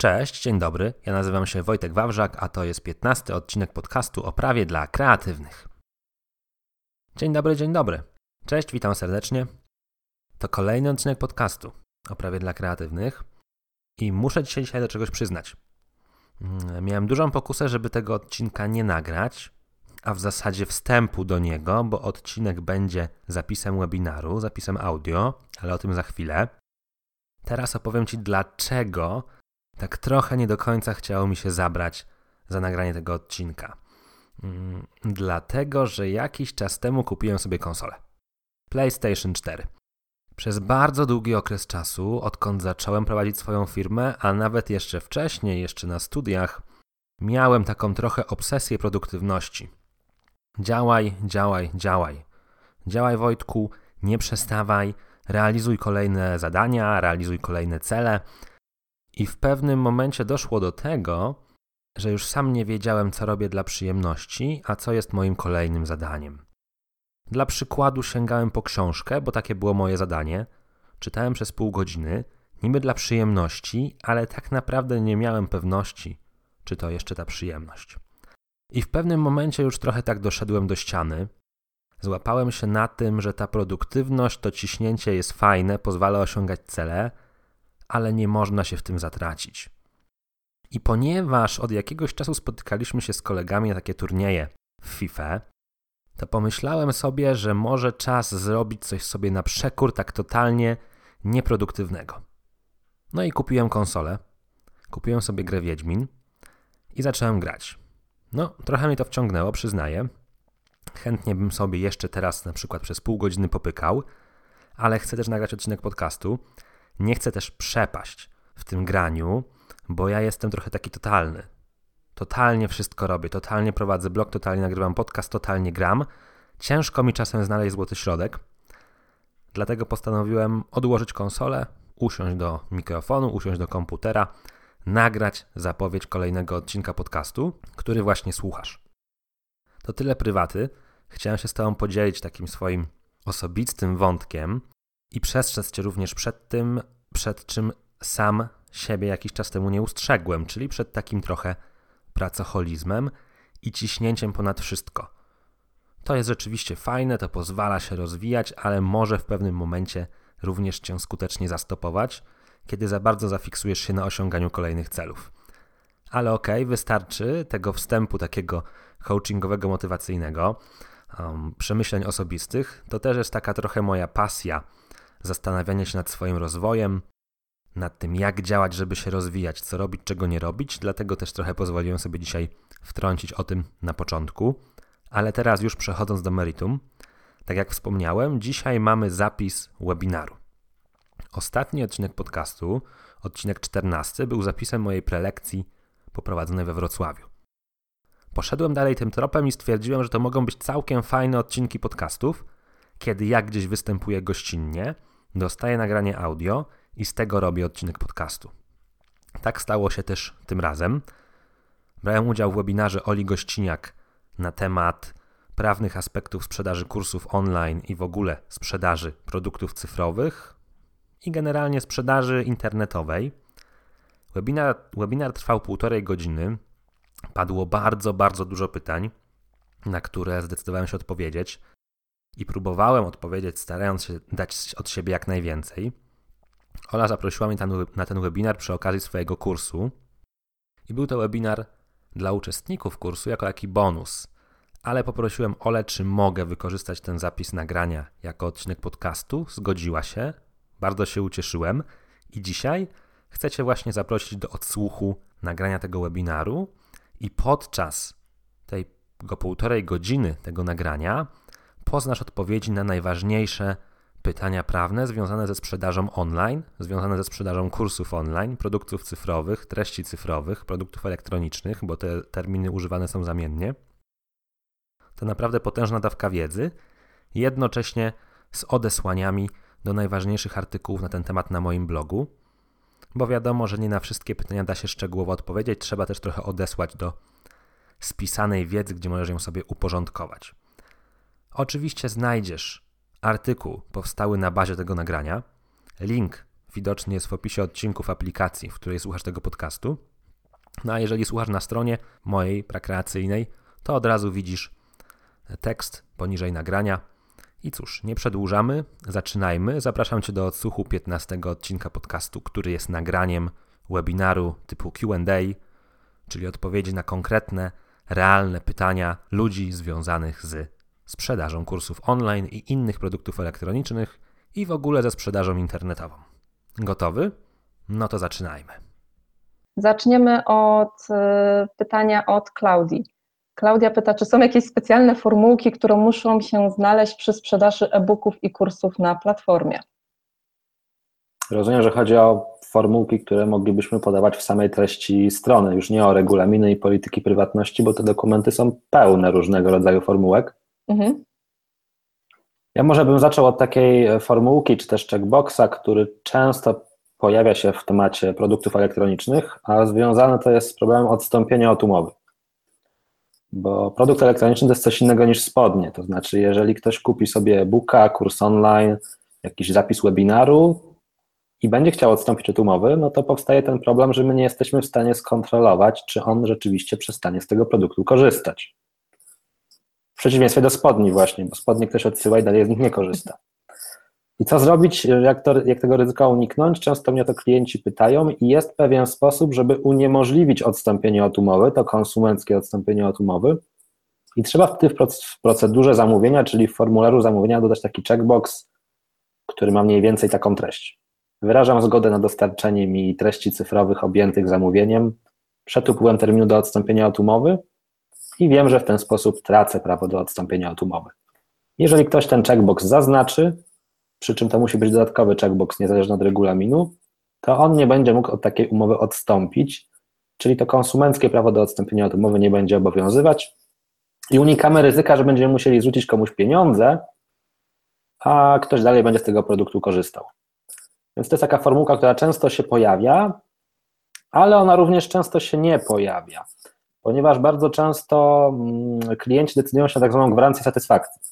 Cześć, dzień dobry. Ja nazywam się Wojtek Wawrzak, a to jest 15 odcinek podcastu o prawie dla kreatywnych. Dzień dobry, dzień dobry. Cześć, witam serdecznie. To kolejny odcinek podcastu o prawie dla kreatywnych i muszę dzisiaj, dzisiaj do czegoś przyznać. Mm, miałem dużą pokusę, żeby tego odcinka nie nagrać, a w zasadzie wstępu do niego, bo odcinek będzie zapisem webinaru, zapisem audio, ale o tym za chwilę. Teraz opowiem Ci, dlaczego tak trochę nie do końca chciało mi się zabrać za nagranie tego odcinka. Mm, dlatego, że jakiś czas temu kupiłem sobie konsolę. PlayStation 4. Przez bardzo długi okres czasu, odkąd zacząłem prowadzić swoją firmę, a nawet jeszcze wcześniej, jeszcze na studiach, miałem taką trochę obsesję produktywności. Działaj, działaj, działaj. Działaj, Wojtku, nie przestawaj, realizuj kolejne zadania, realizuj kolejne cele. I w pewnym momencie doszło do tego, że już sam nie wiedziałem, co robię dla przyjemności, a co jest moim kolejnym zadaniem. Dla przykładu sięgałem po książkę, bo takie było moje zadanie. Czytałem przez pół godziny, niby dla przyjemności, ale tak naprawdę nie miałem pewności, czy to jeszcze ta przyjemność. I w pewnym momencie już trochę tak doszedłem do ściany. Złapałem się na tym, że ta produktywność, to ciśnięcie jest fajne, pozwala osiągać cele, ale nie można się w tym zatracić. I ponieważ od jakiegoś czasu spotykaliśmy się z kolegami na takie turnieje w FIFA, to pomyślałem sobie, że może czas zrobić coś sobie na przekór tak totalnie nieproduktywnego. No i kupiłem konsolę, kupiłem sobie grę Wiedźmin i zacząłem grać. No, trochę mnie to wciągnęło, przyznaję. Chętnie bym sobie jeszcze teraz na przykład przez pół godziny popykał, ale chcę też nagrać odcinek podcastu. Nie chcę też przepaść w tym graniu, bo ja jestem trochę taki totalny. Totalnie wszystko robię, totalnie prowadzę blog, totalnie nagrywam podcast, totalnie gram. Ciężko mi czasem znaleźć złoty środek. Dlatego postanowiłem odłożyć konsolę, usiąść do mikrofonu, usiąść do komputera, nagrać zapowiedź kolejnego odcinka podcastu, który właśnie słuchasz. To tyle prywaty. Chciałem się z Tobą podzielić takim swoim osobistym wątkiem i przestrzec Cię również przed tym, przed czym sam siebie jakiś czas temu nie ustrzegłem, czyli przed takim trochę pracoholizmem i ciśnięciem ponad wszystko. To jest rzeczywiście fajne, to pozwala się rozwijać, ale może w pewnym momencie również cię skutecznie zastopować, kiedy za bardzo zafiksujesz się na osiąganiu kolejnych celów. Ale okej, okay, wystarczy tego wstępu takiego coachingowego, motywacyjnego, um, przemyśleń osobistych. To też jest taka trochę moja pasja, zastanawianie się nad swoim rozwojem, nad tym, jak działać, żeby się rozwijać, co robić, czego nie robić. Dlatego też trochę pozwoliłem sobie dzisiaj wtrącić o tym na początku. Ale teraz już przechodząc do meritum, tak jak wspomniałem, dzisiaj mamy zapis webinaru. Ostatni odcinek podcastu, odcinek 14, był zapisem mojej prelekcji poprowadzonej we Wrocławiu. Poszedłem dalej tym tropem i stwierdziłem, że to mogą być całkiem fajne odcinki podcastów, kiedy ja gdzieś występuję gościnnie, dostaję nagranie audio i z tego robię odcinek podcastu. Tak stało się też tym razem. Brałem udział w webinarze Oli Gościniak na temat prawnych aspektów sprzedaży kursów online i w ogóle sprzedaży produktów cyfrowych i generalnie sprzedaży internetowej. Webinar, webinar trwał półtorej godziny. Padło bardzo, bardzo dużo pytań, na które zdecydowałem się odpowiedzieć i próbowałem odpowiedzieć, starając się dać od siebie jak najwięcej. Ola zaprosiła mnie na ten webinar przy okazji swojego kursu i był to webinar dla uczestników kursu jako taki bonus, ale poprosiłem Ole, czy mogę wykorzystać ten zapis nagrania jako odcinek podcastu. Zgodziła się, bardzo się ucieszyłem i dzisiaj chcecie właśnie zaprosić do odsłuchu nagrania tego webinaru i podczas tego półtorej godziny tego nagrania poznasz odpowiedzi na najważniejsze pytania prawne związane ze sprzedażą online, związane ze sprzedażą kursów online, produktów cyfrowych, treści cyfrowych, produktów elektronicznych, bo te terminy używane są zamiennie. To naprawdę potężna dawka wiedzy, jednocześnie z odesłaniami do najważniejszych artykułów na ten temat na moim blogu, bo wiadomo, że nie na wszystkie pytania da się szczegółowo odpowiedzieć, trzeba też trochę odesłać do spisanej wiedzy, gdzie możesz ją sobie uporządkować. Oczywiście znajdziesz artykuł powstały na bazie tego nagrania, link widoczny jest w opisie odcinków aplikacji, w której słuchasz tego podcastu. No a jeżeli słuchasz na stronie mojej prakreacyjnej, to od razu widzisz tekst poniżej nagrania. I cóż, nie przedłużamy, zaczynajmy. Zapraszam Cię do odsłuchu 15 odcinka podcastu, który jest nagraniem webinaru typu QA, czyli odpowiedzi na konkretne, realne pytania ludzi związanych z sprzedażą kursów online i innych produktów elektronicznych i w ogóle ze sprzedażą internetową. Gotowy? No to zaczynajmy. Zaczniemy od e, pytania od Klaudii. Klaudia pyta, czy są jakieś specjalne formułki, które muszą się znaleźć przy sprzedaży e-booków i kursów na platformie? Rozumiem, że chodzi o formułki, które moglibyśmy podawać w samej treści strony, już nie o regulaminy i polityki prywatności, bo te dokumenty są pełne różnego rodzaju formułek. Mhm. Ja może bym zaczął od takiej formułki, czy też checkboxa, który często pojawia się w temacie produktów elektronicznych, a związane to jest z problemem odstąpienia od umowy. Bo produkt elektroniczny to jest coś innego niż spodnie. To znaczy, jeżeli ktoś kupi sobie e-booka, kurs online, jakiś zapis webinaru i będzie chciał odstąpić od umowy, no to powstaje ten problem, że my nie jesteśmy w stanie skontrolować, czy on rzeczywiście przestanie z tego produktu korzystać. W przeciwieństwie do spodni właśnie, bo spodnie ktoś odsyła i dalej z nich nie korzysta. I co zrobić, jak, to, jak tego ryzyka uniknąć? Często mnie to klienci pytają i jest pewien sposób, żeby uniemożliwić odstąpienie od umowy, to konsumenckie odstąpienie od umowy. I trzeba w procedurze zamówienia, czyli w formularzu zamówienia dodać taki checkbox, który ma mniej więcej taką treść. Wyrażam zgodę na dostarczenie mi treści cyfrowych objętych zamówieniem przed upływem terminu do odstąpienia od umowy i wiem, że w ten sposób tracę prawo do odstąpienia od umowy. Jeżeli ktoś ten checkbox zaznaczy, przy czym to musi być dodatkowy checkbox niezależny od regulaminu, to on nie będzie mógł od takiej umowy odstąpić, czyli to konsumenckie prawo do odstąpienia od umowy nie będzie obowiązywać i unikamy ryzyka, że będziemy musieli zwrócić komuś pieniądze, a ktoś dalej będzie z tego produktu korzystał. Więc to jest taka formułka, która często się pojawia, ale ona również często się nie pojawia, ponieważ bardzo często mm, klienci decydują się na tak zwaną gwarancję satysfakcji.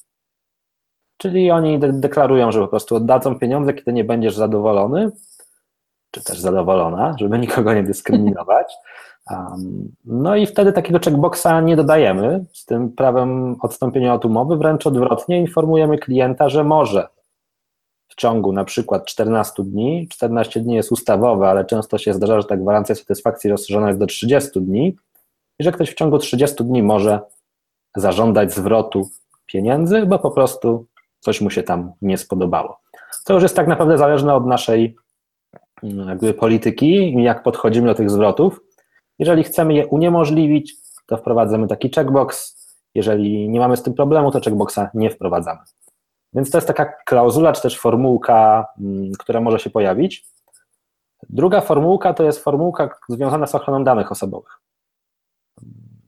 Czyli oni de deklarują, że po prostu oddadzą pieniądze, kiedy nie będziesz zadowolony, czy też zadowolona, żeby nikogo nie dyskryminować. Um, no i wtedy takiego checkboxa nie dodajemy z tym prawem odstąpienia od umowy, wręcz odwrotnie informujemy klienta, że może w ciągu na przykład 14 dni, 14 dni jest ustawowe, ale często się zdarza, że ta gwarancja satysfakcji rozszerzona jest do 30 dni i że ktoś w ciągu 30 dni może zażądać zwrotu pieniędzy, bo po prostu coś mu się tam nie spodobało. To już jest tak naprawdę zależne od naszej mm, jakby polityki jak podchodzimy do tych zwrotów. Jeżeli chcemy je uniemożliwić, to wprowadzamy taki checkbox. Jeżeli nie mamy z tym problemu, to checkboxa nie wprowadzamy. Więc to jest taka klauzula, czy też formułka, mm, która może się pojawić. Druga formułka to jest formułka związana z ochroną danych osobowych.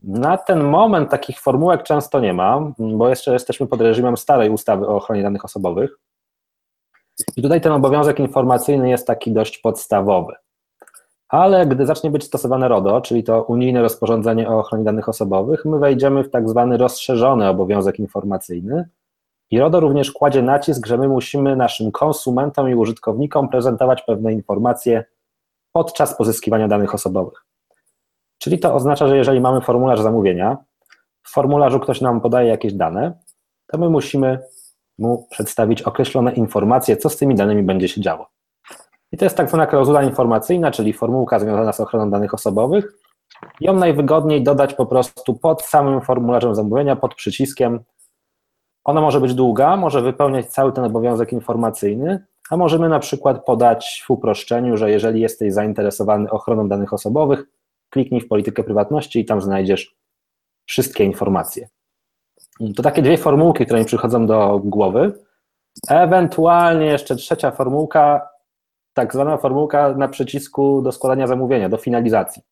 Na ten moment takich formułek często nie ma, bo jeszcze jesteśmy pod reżimem starej ustawy o ochronie danych osobowych. I tutaj ten obowiązek informacyjny jest taki dość podstawowy. Ale gdy zacznie być stosowane RODO, czyli to unijne rozporządzenie o ochronie danych osobowych, my wejdziemy w tak zwany rozszerzony obowiązek informacyjny. I RODO również kładzie nacisk, że my musimy naszym konsumentom i użytkownikom prezentować pewne informacje podczas pozyskiwania danych osobowych. Czyli to oznacza, że jeżeli mamy formularz zamówienia, w formularzu ktoś nam podaje jakieś dane, to my musimy mu przedstawić określone informacje, co z tymi danymi będzie się działo. I to jest tak zwana klauzula informacyjna, czyli formułka związana z ochroną danych osobowych. Ją najwygodniej dodać po prostu pod samym formularzem zamówienia, pod przyciskiem. Ona może być długa, może wypełniać cały ten obowiązek informacyjny, a możemy na przykład podać w uproszczeniu, że jeżeli jesteś zainteresowany ochroną danych osobowych, kliknij w politykę prywatności i tam znajdziesz wszystkie informacje. To takie dwie formułki, które mi przychodzą do głowy. Ewentualnie jeszcze trzecia formułka, tak zwana formułka na przycisku do składania zamówienia, do finalizacji.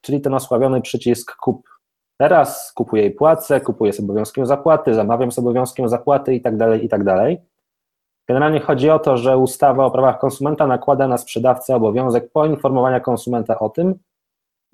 Czyli ten osławiony przycisk kup teraz, kupuję i płacę, kupuję z obowiązkiem zapłaty, zamawiam z obowiązkiem zapłaty i tak dalej, i tak. Generalnie chodzi o to, że ustawa o prawach konsumenta nakłada na sprzedawcę obowiązek poinformowania konsumenta o tym,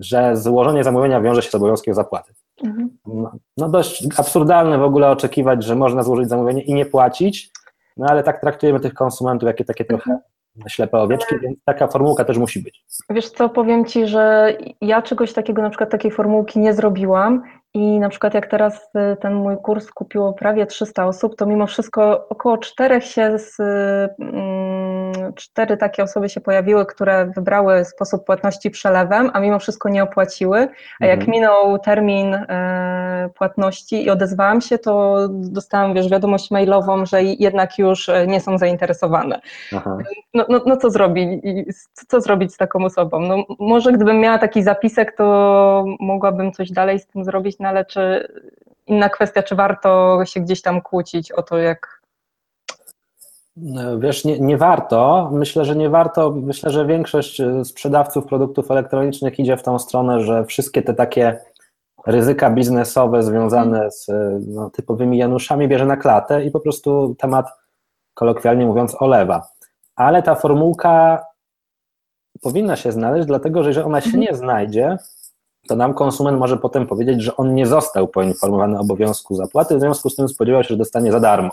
że złożenie zamówienia wiąże się z obowiązkiem zapłaty. Mhm. No, no dość absurdalne w ogóle oczekiwać, że można złożyć zamówienie i nie płacić, no ale tak traktujemy tych konsumentów, jakie takie trochę ślepe owieczki, więc taka formułka też musi być. Wiesz co, powiem Ci, że ja czegoś takiego, na przykład takiej formułki nie zrobiłam i na przykład jak teraz y, ten mój kurs kupiło prawie 300 osób, to mimo wszystko około czterech się z, mm, cztery takie osoby się pojawiły, które wybrały sposób płatności przelewem, a mimo wszystko nie opłaciły, a jak mhm. minął termin e, płatności i odezwałam się, to dostałam, wiesz, wiadomość mailową, że jednak już e, nie są zainteresowane. No, no, no co zrobić? Co zrobić z taką osobą? No, może gdybym miała taki zapisek, to mogłabym coś dalej z tym zrobić, no ale czy inna kwestia, czy warto się gdzieś tam kłócić o to, jak. Wiesz, nie, nie warto. Myślę, że nie warto. Myślę, że większość e, sprzedawców produktów elektronicznych idzie w tą stronę, że wszystkie te takie ryzyka biznesowe związane z e, no, typowymi Januszami bierze na klatę i po prostu temat, kolokwialnie mówiąc, olewa. Ale ta formułka powinna się znaleźć, dlatego że jeżeli ona się mhm. nie znajdzie, to nam konsument może potem powiedzieć, że on nie został poinformowany o obowiązku zapłaty, w związku z tym spodziewał się, że dostanie za darmo.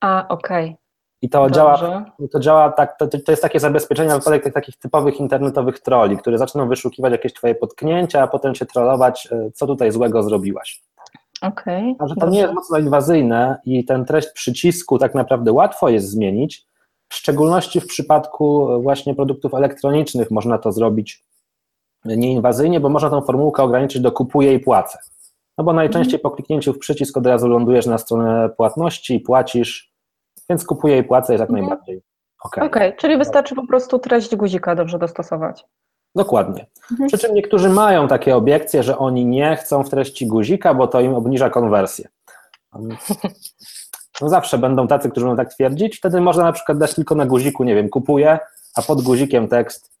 A, okej. Okay. I to działa, to działa tak, to, to jest takie zabezpieczenie na wypadek tych takich typowych internetowych troli, które zaczną wyszukiwać jakieś twoje potknięcia, a potem się trollować, e, co tutaj złego zrobiłaś. Okej. Okay. że to nie jest mocno inwazyjne i ten treść przycisku tak naprawdę łatwo jest zmienić, w szczególności w przypadku właśnie produktów elektronicznych można to zrobić nieinwazyjnie, bo można tą formułkę ograniczyć do kupuję i płacę. No bo najczęściej po kliknięciu w przycisk od razu lądujesz na stronę płatności i płacisz, więc kupuję i płacę jak mhm. najbardziej ok. okay. czyli wystarczy po prostu treść guzika dobrze dostosować. Dokładnie. Mhm. Przy czym niektórzy mają takie obiekcje, że oni nie chcą w treści guzika, bo to im obniża konwersję. No zawsze będą tacy, którzy będą tak twierdzić, wtedy można na przykład dać tylko na guziku, nie wiem, kupuję, a pod guzikiem tekst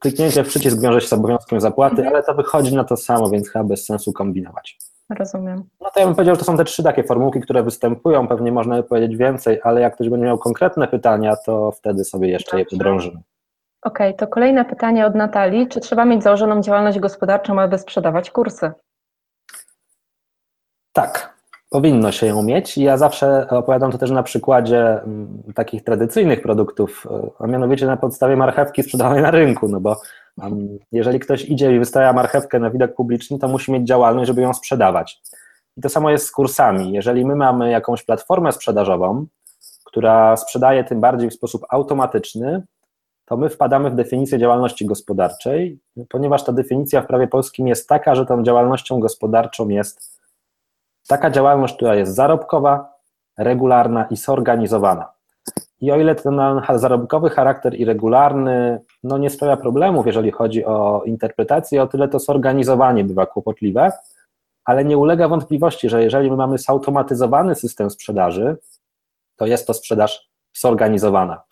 Kliknięcie w przycisk wiąże się z obowiązkiem zapłaty, mhm. ale to wychodzi na to samo, więc chyba bez sensu kombinować. Rozumiem. No to ja bym powiedział, że to są te trzy takie formułki, które występują, pewnie można by powiedzieć więcej, ale jak ktoś będzie miał konkretne pytania, to wtedy sobie jeszcze Dobrze. je podrążymy. Okej, okay, to kolejne pytanie od Natalii. Czy trzeba mieć założoną działalność gospodarczą, aby sprzedawać kursy? Tak. Powinno się ją mieć. Ja zawsze opowiadam to też na przykładzie mm, takich tradycyjnych produktów, a mianowicie na podstawie marchewki sprzedawanej na rynku, no bo jeżeli ktoś idzie i wystawia marchewkę na widok publiczny, to musi mieć działalność, żeby ją sprzedawać. I to samo jest z kursami. Jeżeli my mamy jakąś platformę sprzedażową, która sprzedaje tym bardziej w sposób automatyczny, to my wpadamy w definicję działalności gospodarczej, ponieważ ta definicja w prawie polskim jest taka, że tą działalnością gospodarczą jest Taka działalność, która jest zarobkowa, regularna i zorganizowana. I o ile ten zarobkowy charakter i regularny no nie sprawia problemów, jeżeli chodzi o interpretację, o tyle to zorganizowanie bywa kłopotliwe, ale nie ulega wątpliwości, że jeżeli my mamy zautomatyzowany system sprzedaży, to jest to sprzedaż zorganizowana.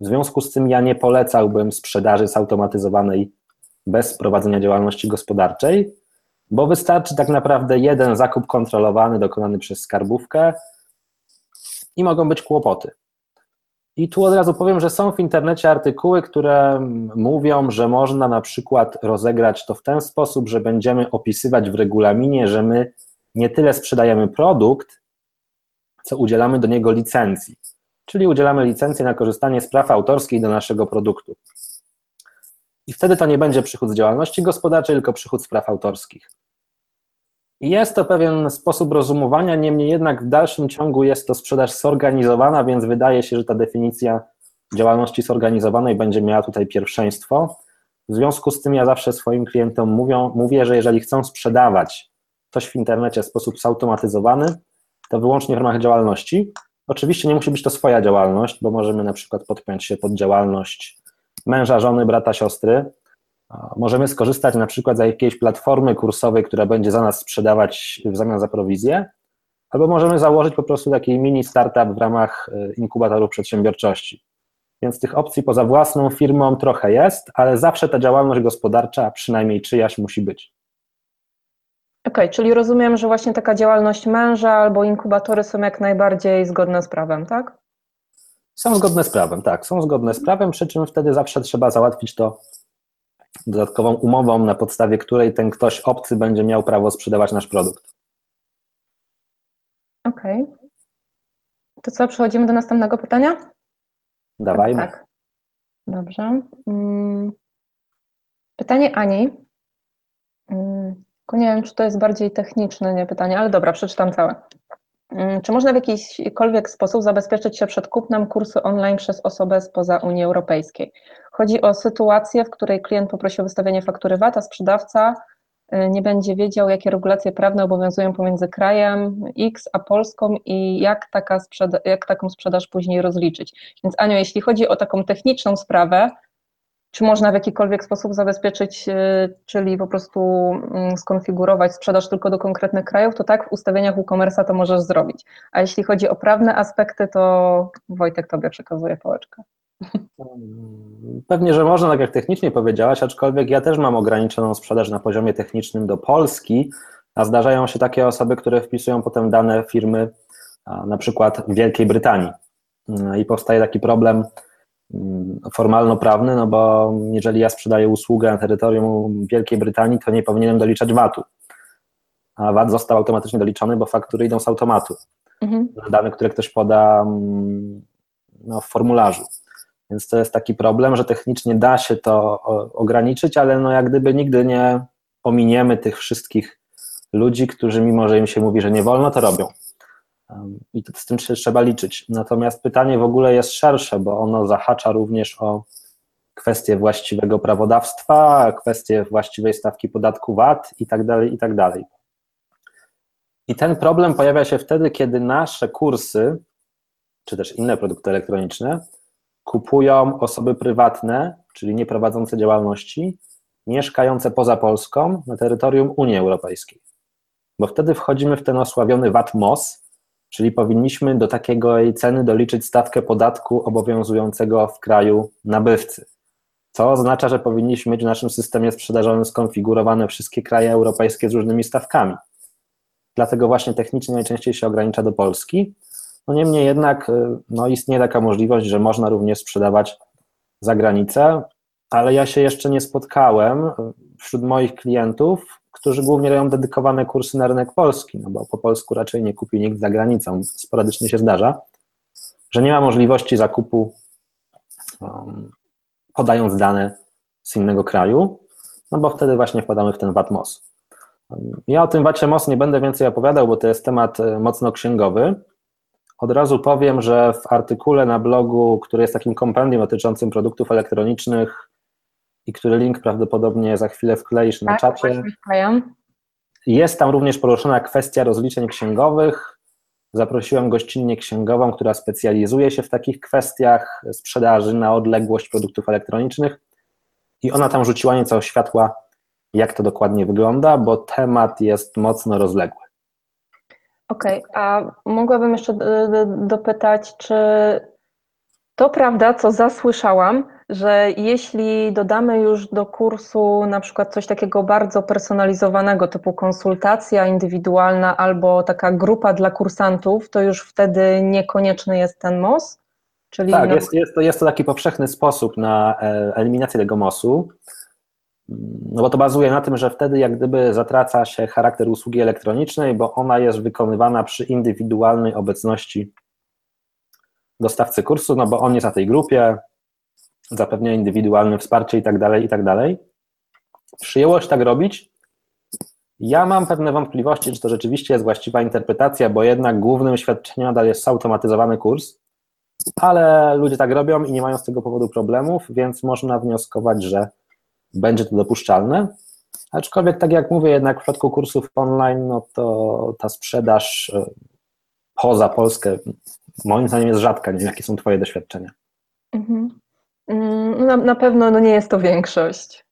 W związku z tym ja nie polecałbym sprzedaży zautomatyzowanej bez prowadzenia działalności gospodarczej, bo wystarczy tak naprawdę jeden zakup kontrolowany dokonany przez skarbówkę i mogą być kłopoty. I tu od razu powiem, że są w internecie artykuły, które mówią, że można na przykład rozegrać to w ten sposób, że będziemy opisywać w regulaminie, że my nie tyle sprzedajemy produkt, co udzielamy do niego licencji. Czyli udzielamy licencji na korzystanie z praw autorskich do naszego produktu. I wtedy to nie będzie przychód z działalności gospodarczej, tylko przychód z praw autorskich. Jest to pewien sposób rozumowania, niemniej jednak w dalszym ciągu jest to sprzedaż zorganizowana, więc wydaje się, że ta definicja działalności zorganizowanej będzie miała tutaj pierwszeństwo. W związku z tym ja zawsze swoim klientom mówią, mówię, że jeżeli chcą sprzedawać coś w internecie w sposób zautomatyzowany, to wyłącznie w ramach działalności. Oczywiście nie musi być to swoja działalność, bo możemy na przykład podpiąć się pod działalność męża, żony, brata, siostry, Możemy skorzystać na przykład z jakiejś platformy kursowej, która będzie za nas sprzedawać w zamian za prowizję, albo możemy założyć po prostu taki mini startup w ramach e, inkubatorów przedsiębiorczości. Więc tych opcji poza własną firmą trochę jest, ale zawsze ta działalność gospodarcza, przynajmniej czyjaś, musi być. Okej, okay, czyli rozumiem, że właśnie taka działalność męża albo inkubatory są jak najbardziej zgodne z prawem, tak? Są zgodne z prawem, tak, są zgodne z prawem, przy czym wtedy zawsze trzeba załatwić to dodatkową umową, na podstawie której ten ktoś obcy będzie miał prawo sprzedawać nasz produkt. Okej. Okay. To co, przechodzimy do następnego pytania? Dawajmy. Tak. Dobrze. Mm. Pytanie Ani. Mm, nie wiem, czy to jest bardziej techniczne nie pytanie, ale dobra, przeczytam całe. Mm, czy można w jakikolwiek sposób zabezpieczyć się przed kupnem kursu online przez osobę spoza Unii Europejskiej? Chodzi o sytuację, w której klient poprosi o wystawienie faktury VAT, a sprzedawca y, nie będzie wiedział, jakie regulacje prawne obowiązują pomiędzy krajem X a Polską i jak, taka jak taką sprzedaż później rozliczyć. Więc Aniu, jeśli chodzi o taką techniczną sprawę, czy można w jakikolwiek sposób zabezpieczyć, y, czyli po prostu mm, skonfigurować sprzedaż tylko do konkretnych krajów, to tak w ustawieniach WooCommerce'a to możesz zrobić. A jeśli chodzi o prawne aspekty, to Wojtek Tobie przekazuje pałeczkę. Pewnie, że można, tak jak technicznie powiedziałaś, aczkolwiek ja też mam ograniczoną sprzedaż na poziomie technicznym do Polski, a zdarzają się takie osoby, które wpisują potem dane firmy na przykład w Wielkiej Brytanii. I powstaje taki problem, Mm, formalno-prawny, no bo jeżeli ja sprzedaję usługę na terytorium Wielkiej Brytanii, to nie powinienem doliczać VAT-u. A VAT został automatycznie doliczony, bo faktury idą z automatu. Mhm. Dane, które ktoś poda mm, no, w formularzu. Więc to jest taki problem, że technicznie da się to ograniczyć, ale no jak gdyby nigdy nie ominiemy tych wszystkich ludzi, którzy mimo, że im się mówi, że nie wolno, to robią. I z tym się trzeba liczyć. Natomiast pytanie w ogóle jest szersze, bo ono zahacza również o kwestie właściwego prawodawstwa, kwestie właściwej stawki podatku VAT i tak dalej, i tak dalej. I ten problem pojawia się wtedy, kiedy nasze kursy, czy też inne produkty elektroniczne, kupują osoby prywatne, czyli nie prowadzące działalności, mieszkające poza Polską na terytorium Unii Europejskiej. Bo wtedy wchodzimy w ten osławiony VAT MOS, czyli powinniśmy do takiej ceny doliczyć stawkę podatku obowiązującego w kraju nabywcy. Co oznacza, że powinniśmy mieć w naszym systemie sprzedażowym skonfigurowane wszystkie kraje europejskie z różnymi stawkami. Dlatego właśnie technicznie najczęściej się ogranicza do Polski. No niemniej jednak y, no istnieje taka możliwość, że można również sprzedawać za granicę, ale ja się jeszcze nie spotkałem y, wśród moich klientów którzy głównie robią dedykowane kursy na rynek polski, no bo po polsku raczej nie kupi nikt za granicą, sporadycznie się zdarza, że nie ma możliwości zakupu um, podając dane z innego kraju, no bo wtedy właśnie wpadamy w ten VAT MOS. Ja o tym VAT MOS nie będę więcej opowiadał, bo to jest temat e, mocno księgowy. Od razu powiem, że w artykule na blogu, który jest takim kompendium dotyczącym produktów elektronicznych, i który link prawdopodobnie za chwilę wkleisz na tak, czacie. Jest tam również poruszona kwestia rozliczeń księgowych. Zaprosiłem gościnnie księgową, która specjalizuje się w takich kwestiach sprzedaży na odległość produktów elektronicznych i ona tam rzuciła nieco światła, jak to dokładnie wygląda, bo temat jest mocno rozległy. Okej, okay, a mogłabym jeszcze dopytać, czy to prawda, co zasłyszałam, że jeśli dodamy już do kursu na przykład coś takiego bardzo personalizowanego, typu konsultacja indywidualna albo taka grupa dla kursantów, to już wtedy niekonieczny jest ten MOS? Czyli tak, jest, jest, to, jest to taki powszechny sposób na e, eliminację tego MOS-u, no bo to bazuje na tym, że wtedy jak gdyby zatraca się charakter usługi elektronicznej, bo ona jest wykonywana przy indywidualnej obecności dostawcy kursu, no bo on jest na tej grupie, zapewnia indywidualne wsparcie i tak dalej, i tak dalej. Przyjęło się tak robić? Ja mam pewne wątpliwości, czy to rzeczywiście jest właściwa interpretacja, bo jednak głównym świadczeniem nadal jest zautomatyzowany kurs, ale ludzie tak robią i nie mają z tego powodu problemów, więc można wnioskować, że będzie to dopuszczalne. Aczkolwiek, tak jak mówię, jednak w przypadku kursów online, no to ta sprzedaż e, poza Polskę moim zdaniem jest rzadka. Nie wiem, jakie są Twoje doświadczenia. Mhm. Mm, na, na pewno no nie jest to większość.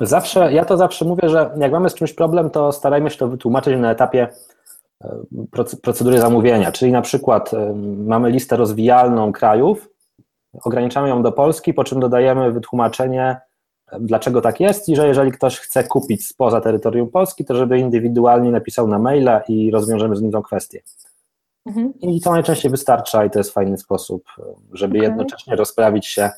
Zawsze, ja to zawsze mówię, że jak mamy z czymś problem, to starajmy się to wytłumaczyć na etapie e, procedury zamówienia, czyli na przykład e, mamy listę rozwijalną krajów, ograniczamy ją do Polski, po czym dodajemy wytłumaczenie, dlaczego tak jest i że jeżeli ktoś chce kupić spoza terytorium Polski, to żeby indywidualnie napisał na maila i rozwiążemy z nim tą kwestię. Mhm. I to najczęściej wystarcza i to jest fajny sposób, żeby okay. jednocześnie rozprawić się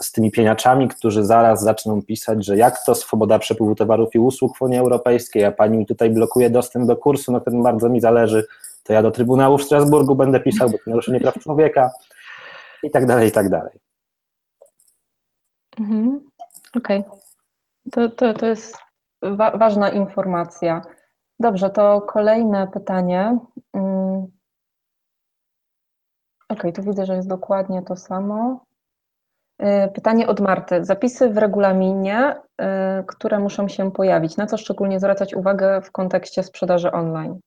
z tymi pieniaczami, którzy zaraz zaczną pisać, że jak to swoboda przepływu towarów i usług w Unii Europejskiej, a pani mi tutaj blokuje dostęp do kursu, no to bardzo mi zależy, to ja do Trybunału w Strasburgu będę pisał, bo to naruszenie praw człowieka. i tak dalej, i tak dalej. Mhm. Okej. To, to, to jest wa ważna informacja. Dobrze, to kolejne pytanie. Mm. Ok, tu widzę, że jest dokładnie to samo. Y, pytanie od Marty. Zapisy w regulaminie, y, które muszą się pojawić. Na co szczególnie zwracać uwagę w kontekście sprzedaży online?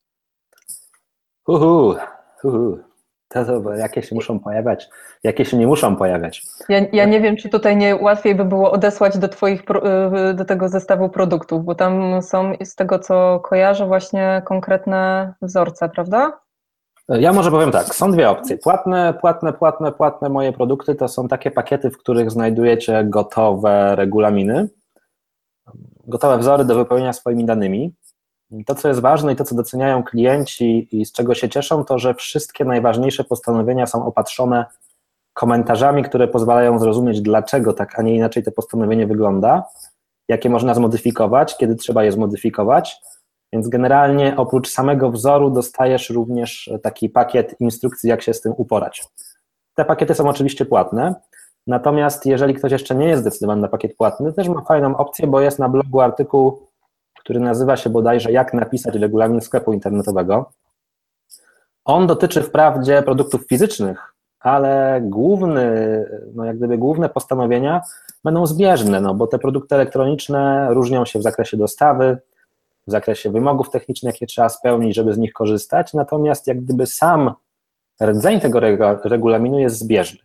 Uhu, uhu. To, to, jakie się muszą pojawiać, jakie się nie muszą pojawiać. Ja, ja nie wiem, czy tutaj nie łatwiej by było odesłać do Twoich, y, do tego zestawu produktów, bo tam są z tego, co kojarzę, właśnie konkretne wzorce, prawda? Ja może powiem tak, są dwie opcje. Płatne, płatne, płatne, płatne moje produkty to są takie pakiety, w których znajdujecie gotowe regulaminy, gotowe wzory do wypełnienia swoimi danymi. To, co jest ważne i to, co doceniają klienci i z czego się cieszą, to że wszystkie najważniejsze postanowienia są opatrzone komentarzami, które pozwalają zrozumieć, dlaczego tak, a nie inaczej to postanowienie wygląda, jakie można zmodyfikować, kiedy trzeba je zmodyfikować. Więc generalnie oprócz samego wzoru dostajesz również taki pakiet instrukcji, jak się z tym uporać. Te pakiety są oczywiście płatne, natomiast jeżeli ktoś jeszcze nie jest zdecydowany na pakiet płatny, też ma fajną opcję, bo jest na blogu artykuł który nazywa się bodajże Jak napisać regulamin sklepu internetowego. On dotyczy wprawdzie produktów fizycznych, ale główny, no jak gdyby główne postanowienia będą zbieżne, no bo te produkty elektroniczne różnią się w zakresie dostawy, w zakresie wymogów technicznych, jakie trzeba spełnić, żeby z nich korzystać, natomiast jak gdyby sam rdzeń tego regulaminu jest zbieżny.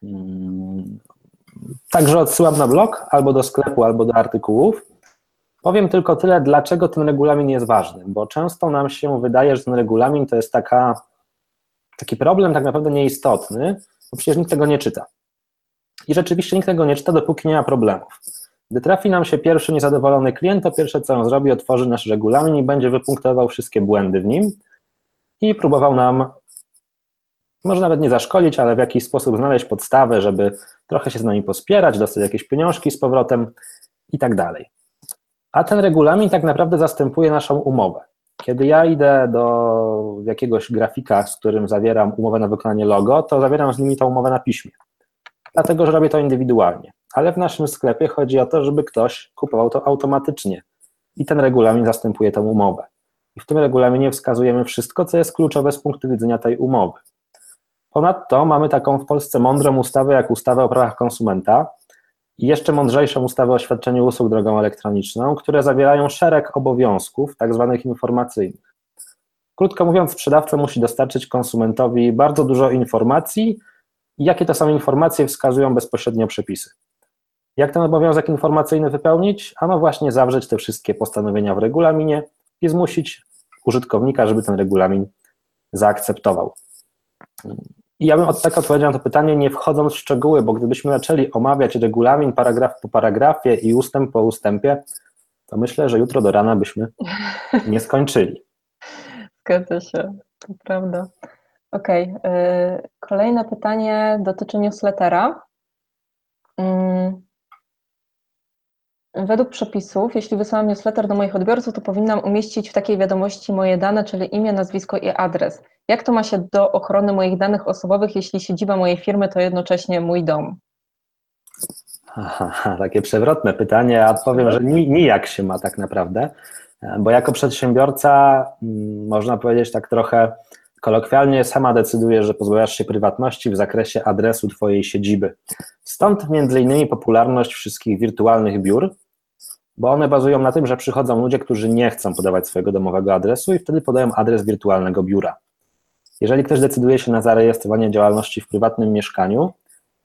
Hmm. Także odsyłam na blog albo do sklepu, albo do artykułów. Powiem tylko tyle, dlaczego ten regulamin jest ważny, bo często nam się wydaje, że ten regulamin to jest taka, taki problem tak naprawdę nieistotny, bo przecież nikt tego nie czyta. I rzeczywiście nikt tego nie czyta, dopóki nie ma problemów. Gdy trafi nam się pierwszy niezadowolony klient, to pierwsze co on zrobi, otworzy nasz regulamin i będzie wypunktował wszystkie błędy w nim i próbował nam, może nawet nie zaszkolić, ale w jakiś sposób znaleźć podstawę, żeby trochę się z nami pospierać, dostać jakieś pieniążki z powrotem i tak dalej. A ten regulamin tak naprawdę zastępuje naszą umowę. Kiedy ja idę do jakiegoś grafika, z którym zawieram umowę na wykonanie logo, to zawieram z nimi tą umowę na piśmie. Dlatego, że robię to indywidualnie. Ale w naszym sklepie chodzi o to, żeby ktoś kupował to automatycznie. I ten regulamin zastępuje tę umowę. I w tym regulaminie wskazujemy wszystko, co jest kluczowe z punktu widzenia tej umowy. Ponadto mamy taką w Polsce mądrą ustawę, jak ustawę o prawach konsumenta, i jeszcze mądrzejszą ustawę o świadczeniu usług drogą elektroniczną, które zawierają szereg obowiązków, tak zwanych informacyjnych. Krótko mówiąc, sprzedawca musi dostarczyć konsumentowi bardzo dużo informacji, i jakie to są informacje wskazują bezpośrednio przepisy. Jak ten obowiązek informacyjny wypełnić? Ano właśnie zawrzeć te wszystkie postanowienia w regulaminie i zmusić użytkownika, żeby ten regulamin zaakceptował. I ja bym od tak odpowiedział na to pytanie, nie wchodząc w szczegóły, bo gdybyśmy zaczęli omawiać regulamin paragraf po paragrafie i ustęp po ustępie, to myślę, że jutro do rana byśmy nie skończyli. Zgadza się, to prawda. Okej, okay. kolejne pytanie dotyczy newslettera. Według przepisów, jeśli wysyłam newsletter do moich odbiorców, to powinnam umieścić w takiej wiadomości moje dane, czyli imię, nazwisko i adres. Jak to ma się do ochrony moich danych osobowych, jeśli siedziba mojej firmy to jednocześnie mój dom? Aha, takie przewrotne pytanie, odpowiem, że nijak się ma tak naprawdę, bo jako przedsiębiorca mm, można powiedzieć tak trochę kolokwialnie sama decydujesz, że pozbawiasz się prywatności w zakresie adresu Twojej siedziby. Stąd między innymi popularność wszystkich wirtualnych biur, bo one bazują na tym, że przychodzą ludzie, którzy nie chcą podawać swojego domowego adresu i wtedy podają adres wirtualnego biura. Jeżeli ktoś decyduje się na zarejestrowanie działalności w prywatnym mieszkaniu,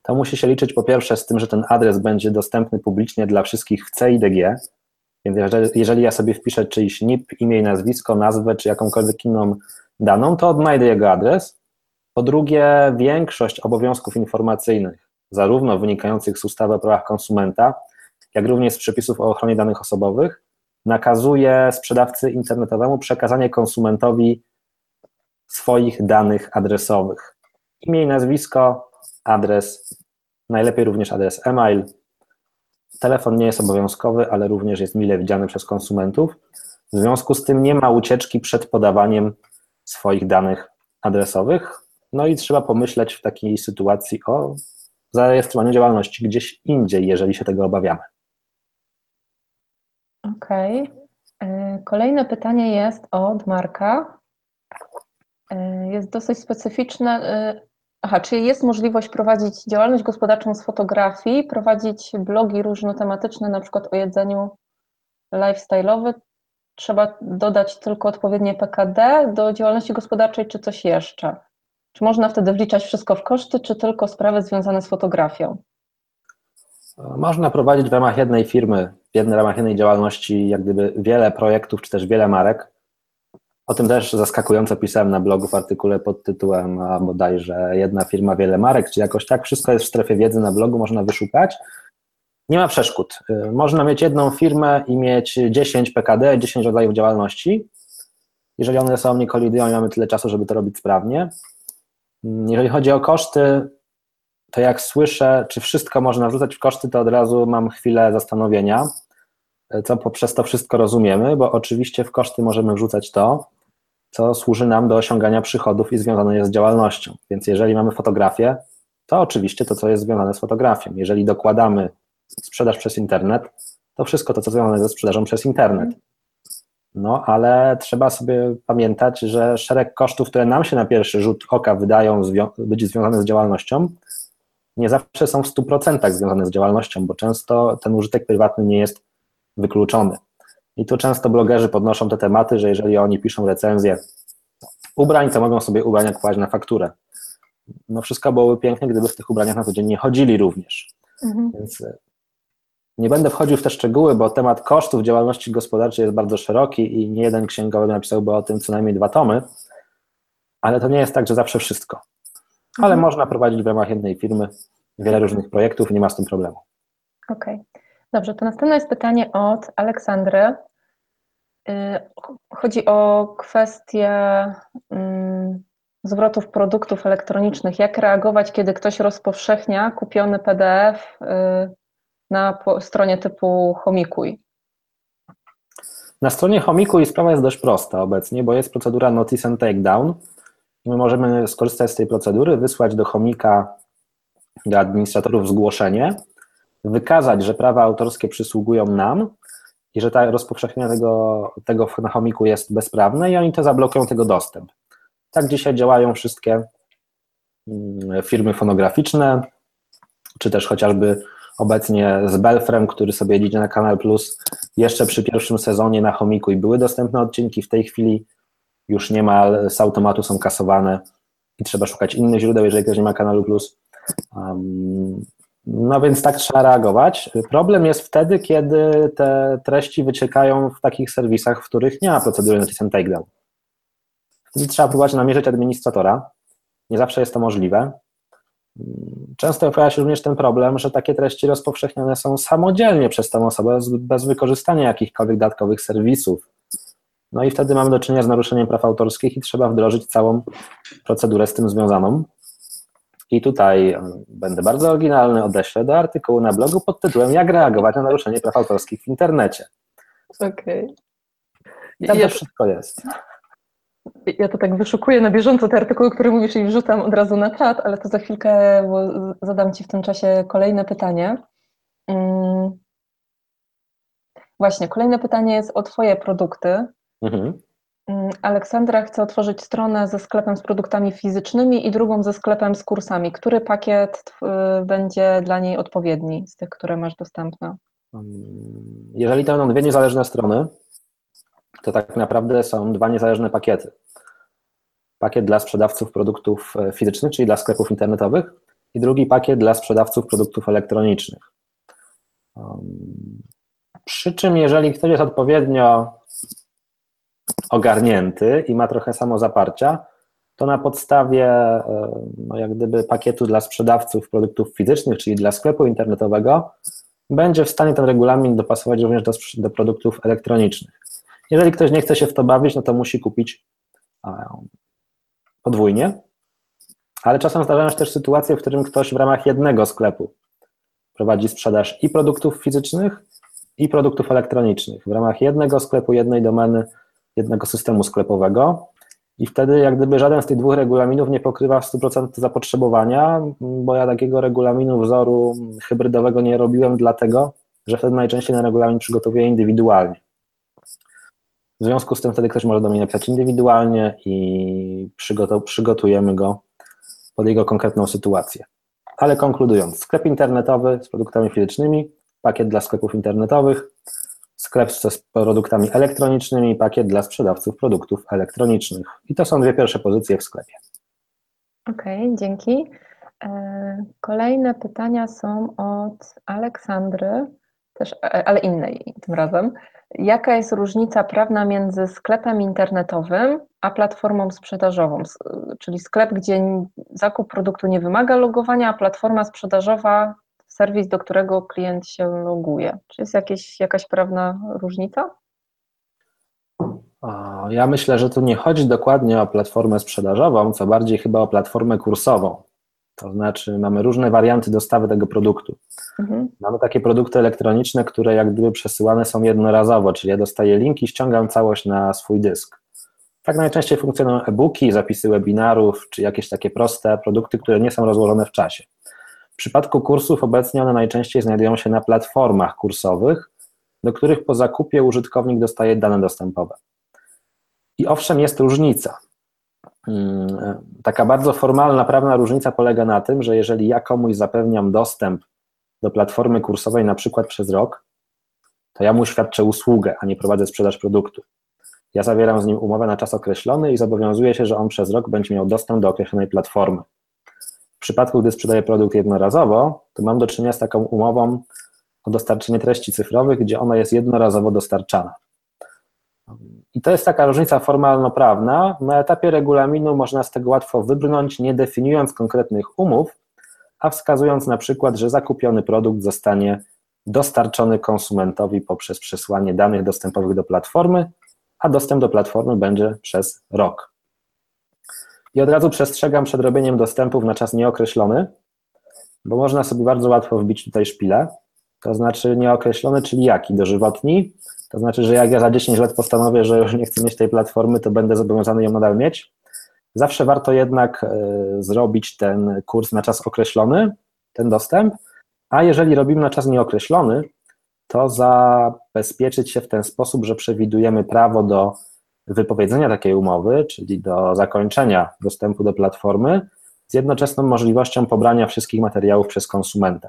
to musi się liczyć po pierwsze z tym, że ten adres będzie dostępny publicznie dla wszystkich w CIDG, więc jeżeli, ja sobie wpiszę czyjś NIP, imię i nazwisko, nazwę czy jakąkolwiek inną daną, to odnajdę jego adres. Po drugie, większość obowiązków informacyjnych, zarówno wynikających z ustawy o prawach konsumenta, jak również z przepisów o ochronie danych osobowych, nakazuje sprzedawcy internetowemu przekazanie konsumentowi swoich danych adresowych. Imię i nazwisko, adres, najlepiej również adres e-mail. Telefon nie jest obowiązkowy, ale również jest mile widziany przez konsumentów. W związku z tym nie ma ucieczki przed podawaniem swoich danych adresowych. No i trzeba pomyśleć w takiej sytuacji o zarejestrowaniu działalności gdzieś indziej, jeżeli się tego obawiamy. Okej. Okay. Kolejne pytanie jest od Marka. E, jest dosyć specyficzne. E, aha, czy jest możliwość prowadzić działalność gospodarczą z fotografii, prowadzić blogi różnotematyczne, na przykład o jedzeniu lifestyle'owy? Trzeba dodać tylko odpowiednie PKD do działalności gospodarczej, czy coś jeszcze? Czy można wtedy wliczać wszystko w koszty, czy tylko sprawy związane z fotografią? Można prowadzić w ramach jednej firmy, w ramach jednej działalności, jak gdyby wiele projektów, czy też wiele marek. O tym też zaskakująco pisałem na blogu w artykule pod tytułem a bodajże jedna firma, wiele marek, czy jakoś tak, wszystko jest w strefie wiedzy na blogu, można wyszukać. Nie ma przeszkód. Y, można mieć jedną firmę i mieć 10 PKD, 10 rodzajów działalności. Jeżeli one ze sobą nie kolidują mamy tyle czasu, żeby to robić sprawnie. Mm, jeżeli chodzi o koszty, to jak słyszę, czy wszystko można wrzucać w koszty, to od razu mam chwilę zastanowienia, y, co poprzez to wszystko rozumiemy, bo oczywiście w koszty możemy wrzucać to, co służy nam do osiągania przychodów i związane jest z działalnością. Więc jeżeli mamy fotografię, to oczywiście to, co jest związane z fotografią. Jeżeli dokładamy sprzedaż przez internet, to wszystko to, co związane ze sprzedażą przez internet. No, ale trzeba sobie pamiętać, że szereg kosztów, które nam się na pierwszy rzut oka wydają być związane z działalnością, nie zawsze są w 100% związane z działalnością, bo często ten użytek prywatny nie jest wykluczony. I tu często blogerzy podnoszą te tematy, że jeżeli oni piszą recenzję ubrań, to mogą sobie ubrania kłaść na fakturę. No wszystko byłoby pięknie, gdyby w tych ubraniach na co dzień nie chodzili również. Mhm. Więc e, nie będę wchodził w te szczegóły, bo temat kosztów działalności gospodarczej jest bardzo szeroki i nie jeden księgowy napisałby o tym co najmniej dwa tomy, ale to nie jest tak, że zawsze wszystko. Ale mhm. można prowadzić w ramach jednej firmy wiele różnych projektów nie ma z tym problemu. Okej. Okay. Dobrze, to następne jest pytanie od Aleksandry. Y, chodzi o kwestię mm, zwrotów produktów elektronicznych. Jak reagować, kiedy ktoś rozpowszechnia kupiony PDF y, na stronie typu Homikuj? Na stronie Homikuj sprawa jest dość prosta obecnie, bo jest procedura Notice and Takedown. My możemy skorzystać z tej procedury, wysłać do chomika, do administratorów zgłoszenie, wykazać, że prawa autorskie przysługują nam i że ta rozpowszechnienie tego, tego na chomiku jest bezprawne i oni to zablokują tego dostęp. Tak dzisiaj działają wszystkie mm, firmy fonograficzne, czy też chociażby obecnie z Belfrem, który sobie idzie na Kanal Plus jeszcze przy pierwszym sezonie na chomiku i były dostępne odcinki, w tej chwili już niemal z automatu są kasowane i trzeba szukać innych źródeł, jeżeli ktoś nie ma Kanalu Plus. No więc tak trzeba reagować. Problem jest wtedy, kiedy te treści wyciekają w takich serwisach, w których nie ma procedury notice and takedown. Wtedy trzeba próbować namierzyć administratora. Nie zawsze jest to możliwe. Często pojawia się również ten problem, że takie treści rozpowszechniane są samodzielnie przez tę osobę bez wykorzystania jakichkolwiek dodatkowych serwisów. No i wtedy mamy do czynienia z naruszeniem praw autorskich i trzeba wdrożyć całą procedurę z tym związaną. I tutaj będę bardzo oryginalny, odeślę do artykułu na blogu pod tytułem Jak reagować na naruszenie praw autorskich w internecie. Okej. Okay. Tam ja, to wszystko jest. Ja to tak wyszukuję na bieżąco te artykuły, które mówisz i wrzucam od razu na czat, ale to za chwilkę zadam Ci w tym czasie kolejne pytanie. Hmm. Właśnie, kolejne pytanie jest o Twoje produkty. Mhm. Mm, Aleksandra chce otworzyć stronę ze sklepem z produktami fizycznymi i drugą ze sklepem z kursami. Który pakiet będzie dla niej odpowiedni z tych, które masz dostępne? Mm, jeżeli to będą dwie niezależne strony, to tak naprawdę są dwa niezależne pakiety. Pakiet dla sprzedawców produktów e, fizycznych, czyli dla sklepów internetowych, i drugi pakiet dla sprzedawców produktów elektronicznych. Przy czym, jeżeli ktoś jest odpowiednio ogarnięty i ma trochę samozaparcia, to na podstawie e, no jak gdyby pakietu dla sprzedawców produktów fizycznych, czyli dla sklepu internetowego, będzie w stanie ten regulamin dopasować również do, do produktów elektronicznych. Jeżeli ktoś nie chce się w to bawić, no to musi kupić podwójnie, ale czasem zdarzają się też sytuacje, w którym ktoś w ramach jednego sklepu prowadzi sprzedaż i produktów fizycznych, i produktów elektronicznych. W ramach jednego sklepu, jednej domeny jednego systemu sklepowego I wtedy jak gdyby żaden z tych dwóch regulaminów nie pokrywa w 100% zapotrzebowania, bo ja takiego regulaminu wzoru hybrydowego nie robiłem dlatego, że wtedy najczęściej ten regulamin przygotowuję indywidualnie. W związku z tym wtedy ktoś może do mnie napisać indywidualnie i przygotujemy go pod jego konkretną sytuację. Ale konkludując, sklep internetowy z produktami fizycznymi, pakiet dla sklepów internetowych, sklep z produktami elektronicznymi, pakiet dla sprzedawców produktów elektronicznych. I to są dwie pierwsze pozycje w sklepie. Okej, okay, dzięki. E, kolejne pytania są od Aleksandry, też, e, ale innej tym razem. Jaka jest różnica prawna między sklepem internetowym a platformą sprzedażową? Czyli sklep, gdzie zakup produktu nie wymaga logowania, a platforma sprzedażowa serwis, do którego klient się loguje. Czy jest jakieś, jakaś prawna różnica? Ja myślę, że tu nie chodzi dokładnie o platformę sprzedażową, co bardziej chyba o platformę kursową. To znaczy, mamy różne warianty dostawy tego produktu. Mhm. Mamy takie produkty elektroniczne, które jak gdyby przesyłane są jednorazowo, czyli ja dostaję link i ściągam całość na swój dysk. Tak najczęściej funkcjonują e-booki, zapisy webinarów, czy jakieś takie proste produkty, które nie są rozłożone w czasie. W przypadku kursów obecnie one najczęściej znajdują się na platformach kursowych, do których po zakupie użytkownik dostaje dane dostępowe. I owszem, jest różnica. Taka bardzo formalna, prawna różnica polega na tym, że jeżeli ja komuś zapewniam dostęp do platformy kursowej na przykład przez rok, to ja mu świadczę usługę, a nie prowadzę sprzedaż produktu. Ja zawieram z nim umowę na czas określony i zobowiązuję się, że on przez rok będzie miał dostęp do określonej platformy. W przypadku, gdy sprzedaję produkt jednorazowo, to mam do czynienia z taką umową o dostarczenie treści cyfrowych, gdzie ona jest jednorazowo dostarczana. I to jest taka różnica formalno-prawna. Na etapie regulaminu można z tego łatwo wybrnąć, nie definiując konkretnych umów, a wskazując na przykład, że zakupiony produkt zostanie dostarczony konsumentowi poprzez przesłanie danych dostępowych do platformy, a dostęp do platformy będzie przez rok. I od razu przestrzegam przed robieniem dostępów na czas nieokreślony, bo można sobie bardzo łatwo wbić tutaj szpilę, to znaczy nieokreślony, czyli jaki? Dożywotni, to znaczy, że jak ja za 10 lat postanowię, że już nie chcę mieć tej platformy, to będę zobowiązany ją nadal mieć. Zawsze warto jednak e, zrobić ten kurs na czas określony, ten dostęp, a jeżeli robimy na czas nieokreślony, to zabezpieczyć się w ten sposób, że przewidujemy prawo do wypowiedzenia takiej umowy, czyli do zakończenia dostępu do platformy, z jednoczesną możliwością pobrania wszystkich materiałów przez konsumenta.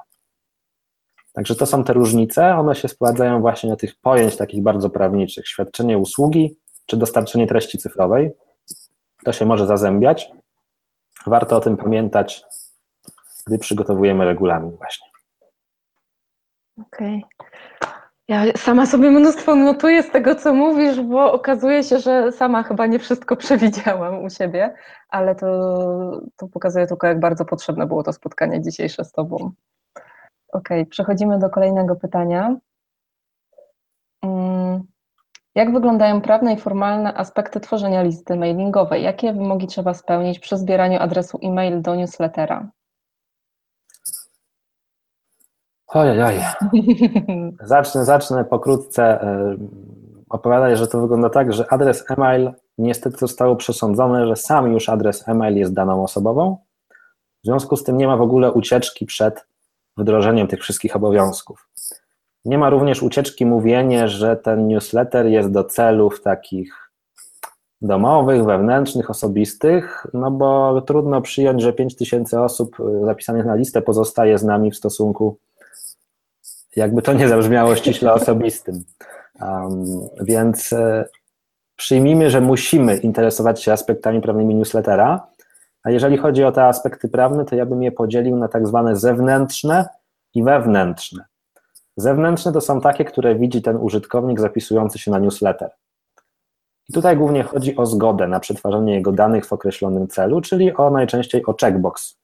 Także to są te różnice, one się sprowadzają właśnie do tych pojęć takich bardzo prawniczych, świadczenie usługi czy dostarczenie treści cyfrowej. To się może zazębiać. Warto o tym pamiętać, gdy przygotowujemy regulamin właśnie. Okej. Okay. Ja sama sobie mnóstwo notuję z tego, co mówisz, bo okazuje się, że sama chyba nie wszystko przewidziałam u siebie, ale to, to pokazuje tylko, jak bardzo potrzebne było to spotkanie dzisiejsze z Tobą. Ok, przechodzimy do kolejnego pytania. Mm, jak wyglądają prawne i formalne aspekty tworzenia listy mailingowej? Jakie wymogi trzeba spełnić przy zbieraniu adresu e-mail do newslettera? Ojej, oj. Zacznę, zacznę pokrótce e, opowiadać, że to wygląda tak, że adres e-mail niestety zostało przesądzone, że sam już adres e-mail jest daną osobową. W związku z tym nie ma w ogóle ucieczki przed wdrożeniem tych wszystkich obowiązków. Nie ma również ucieczki mówienie, że ten newsletter jest do celów takich domowych, wewnętrznych, osobistych, no bo trudno przyjąć, że 5000 osób zapisanych na listę pozostaje z nami w stosunku jakby to nie zabrzmiało ściśle osobistym. Um, więc e, przyjmijmy, że musimy interesować się aspektami prawnymi newslettera, a jeżeli chodzi o te aspekty prawne, to ja bym je podzielił na tak zwane zewnętrzne i wewnętrzne. Zewnętrzne to są takie, które widzi ten użytkownik zapisujący się na newsletter. I tutaj głównie chodzi o zgodę na przetwarzanie jego danych w określonym celu, czyli o najczęściej o checkbox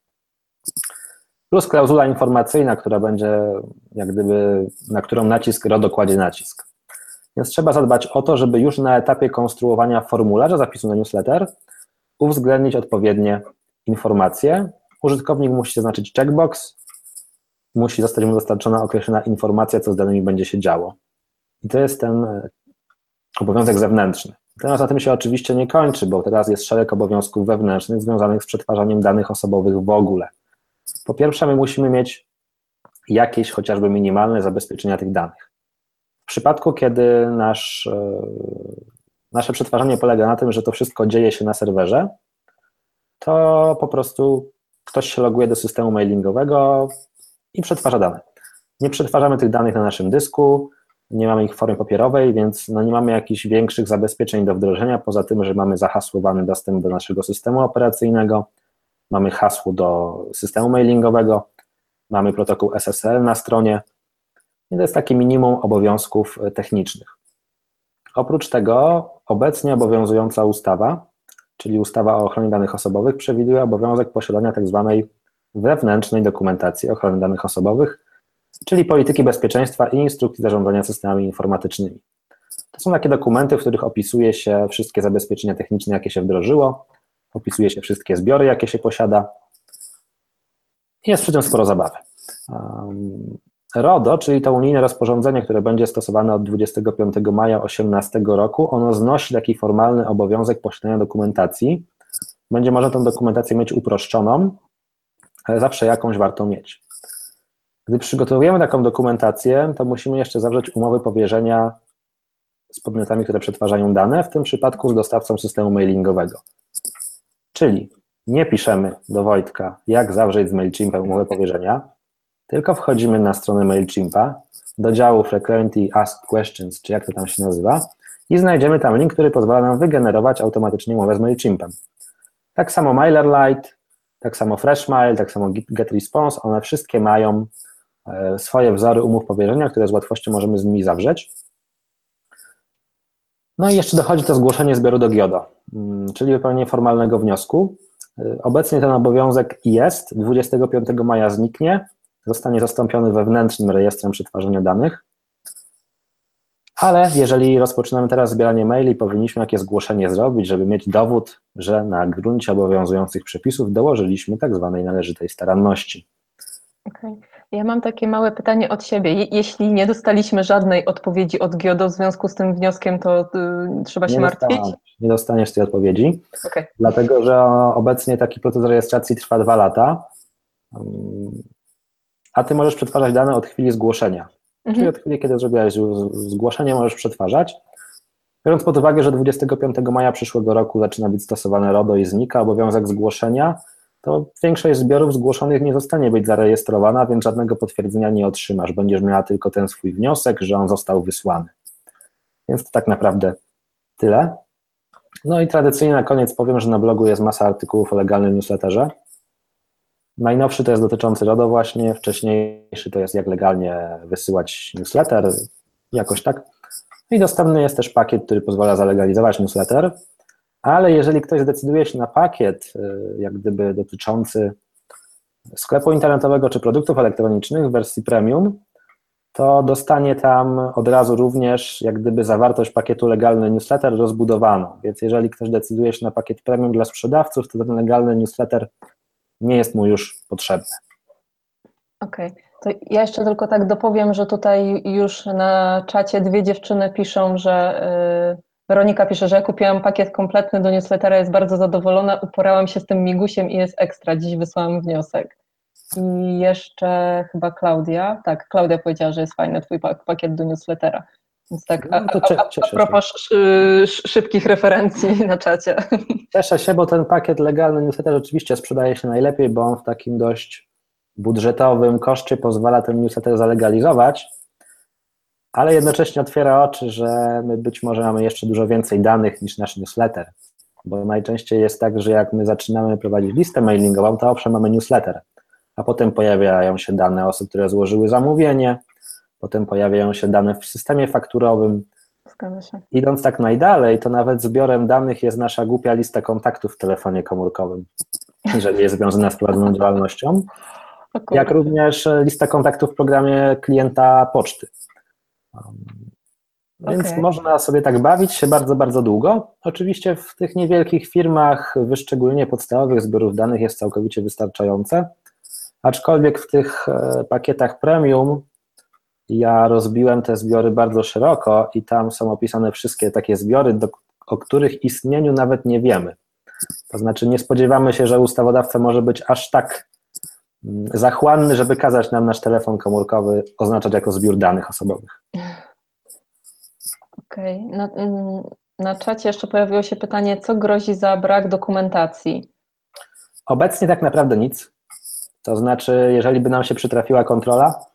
plus klauzula informacyjna, która będzie jak gdyby, na którą nacisk RODO kładzie nacisk. Więc trzeba zadbać o to, żeby już na etapie konstruowania formularza zapisu na newsletter uwzględnić odpowiednie informacje. Użytkownik musi zaznaczyć checkbox, musi zostać mu dostarczona określona informacja, co z danymi będzie się działo. I to jest ten e, obowiązek zewnętrzny. Teraz na tym się oczywiście nie kończy, bo teraz jest szereg obowiązków wewnętrznych związanych z przetwarzaniem danych osobowych w ogóle. Po pierwsze, my musimy mieć jakieś chociażby minimalne zabezpieczenia tych danych. W przypadku, kiedy nasz, e, nasze przetwarzanie polega na tym, że to wszystko dzieje się na serwerze, to po prostu ktoś się loguje do systemu mailingowego i przetwarza dane. Nie przetwarzamy tych danych na naszym dysku, nie mamy ich w formie papierowej, więc no nie mamy jakichś większych zabezpieczeń do wdrożenia, poza tym, że mamy zahasłowany dostęp do naszego systemu operacyjnego, mamy hasło do systemu mailingowego, mamy protokół SSL na stronie i to jest takie minimum obowiązków technicznych. Oprócz tego obecnie obowiązująca ustawa, czyli ustawa o ochronie danych osobowych, przewiduje obowiązek posiadania tzw. Tak wewnętrznej dokumentacji ochrony danych osobowych, czyli polityki bezpieczeństwa i instrukcji zarządzania systemami informatycznymi. To są takie dokumenty, w których opisuje się wszystkie zabezpieczenia techniczne, jakie się wdrożyło, opisuje się wszystkie zbiory, jakie się posiada. Jest przy tym sporo zabawy. RODO, czyli to unijne rozporządzenie, które będzie stosowane od 25 maja 2018 roku, ono znosi taki formalny obowiązek posiadania dokumentacji. Będzie można tę dokumentację mieć uproszczoną, ale zawsze jakąś warto mieć. Gdy przygotowujemy taką dokumentację, to musimy jeszcze zawrzeć umowy powierzenia z podmiotami, które przetwarzają dane, w tym przypadku z dostawcą systemu mailingowego. Czyli nie piszemy do Wojtka, jak zawrzeć z MailChimpem umowę powierzenia, tylko wchodzimy na stronę MailChimpa, do działu Frequently Asked Questions, czy jak to tam się nazywa, i znajdziemy tam link, który pozwala nam wygenerować automatycznie umowę z MailChimpem. Tak samo MailerLite, tak samo FreshMail, tak samo GetResponse, one wszystkie mają E, swoje wzory umów powierzenia, które z łatwością możemy z nimi zawrzeć. No i jeszcze dochodzi to zgłoszenie zbioru do GIODO, mm, czyli wypełnienie formalnego wniosku. E, obecnie ten obowiązek jest, 25 maja zniknie, zostanie zastąpiony wewnętrznym rejestrem przetwarzania danych, ale jeżeli rozpoczynamy teraz zbieranie maili, powinniśmy jakie zgłoszenie zrobić, żeby mieć dowód, że na gruncie obowiązujących przepisów dołożyliśmy tak zwanej należytej staranności. Okay. Ja mam takie małe pytanie od siebie. Jeśli nie dostaliśmy żadnej odpowiedzi od GIODO w związku z tym wnioskiem, to y, trzeba się nie martwić? Nie dostaniesz tej odpowiedzi, okay. dlatego że obecnie taki proces rejestracji trwa dwa lata, a ty możesz przetwarzać dane od chwili zgłoszenia. Mhm. Czyli od chwili, kiedy zrobiłeś zgłoszenie, możesz przetwarzać. Biorąc pod uwagę, że 25 maja przyszłego roku zaczyna być stosowane RODO i znika obowiązek zgłoszenia, to większość zbiorów zgłoszonych nie zostanie być zarejestrowana, więc żadnego potwierdzenia nie otrzymasz. Będziesz miała tylko ten swój wniosek, że on został wysłany. Więc to tak naprawdę tyle. No i tradycyjnie na koniec powiem, że na blogu jest masa artykułów o legalnym newsletterze. Najnowszy to jest dotyczący RODO właśnie, wcześniejszy to jest jak legalnie wysyłać newsletter, jakoś tak. I dostępny jest też pakiet, który pozwala zalegalizować newsletter ale jeżeli ktoś zdecyduje się na pakiet, y, jak gdyby dotyczący sklepu internetowego czy produktów elektronicznych w wersji premium, to dostanie tam od razu również jak gdyby zawartość pakietu legalny newsletter rozbudowaną. Więc jeżeli ktoś decyduje się na pakiet premium dla sprzedawców, to ten legalny newsletter nie jest mu już potrzebny. Okej, okay. to ja jeszcze tylko tak dopowiem, że tutaj już na czacie dwie dziewczyny piszą, że yy Weronika pisze, że ja kupiłam pakiet kompletny do newslettera, jest bardzo zadowolona, uporałam się z tym migusiem i jest ekstra. Dziś wysłałam wniosek. I jeszcze chyba Klaudia, tak, Klaudia powiedziała, że jest fajny twój pakiet do newslettera. Tak, a, no a, a, a propos szybkich referencji na czacie. Cieszę się, bo ten pakiet legalny newsletter oczywiście sprzedaje się najlepiej, bo on w takim dość budżetowym koszcie pozwala ten newsletter zalegalizować, ale jednocześnie otwiera oczy, że my być może mamy jeszcze dużo więcej danych niż nasz newsletter, bo najczęściej jest tak, że jak my zaczynamy prowadzić listę mailingową, to owszem mamy newsletter, a potem pojawiają się dane osób, które złożyły zamówienie, potem pojawiają się dane w systemie fakturowym. Idąc tak najdalej, to nawet zbiorem danych jest nasza głupia lista kontaktów w telefonie komórkowym, jeżeli jest związana z prowadzoną działalnością, jak również lista kontaktów w programie klienta poczty. Więc okay. można sobie tak bawić się bardzo, bardzo długo. Oczywiście w tych niewielkich firmach wyszczególnienie podstawowych zbiorów danych jest całkowicie wystarczające, aczkolwiek w tych e, pakietach premium ja rozbiłem te zbiory bardzo szeroko i tam są opisane wszystkie takie zbiory, do, o których istnieniu nawet nie wiemy. To znaczy nie spodziewamy się, że ustawodawca może być aż tak mm, zachłanny, żeby kazać nam nasz telefon komórkowy oznaczać jako zbiór danych osobowych. Okej. Okay. Na, mm, na czacie jeszcze pojawiło się pytanie, co grozi za brak dokumentacji? Obecnie tak naprawdę nic. To znaczy, jeżeli by nam się przytrafiła kontrola,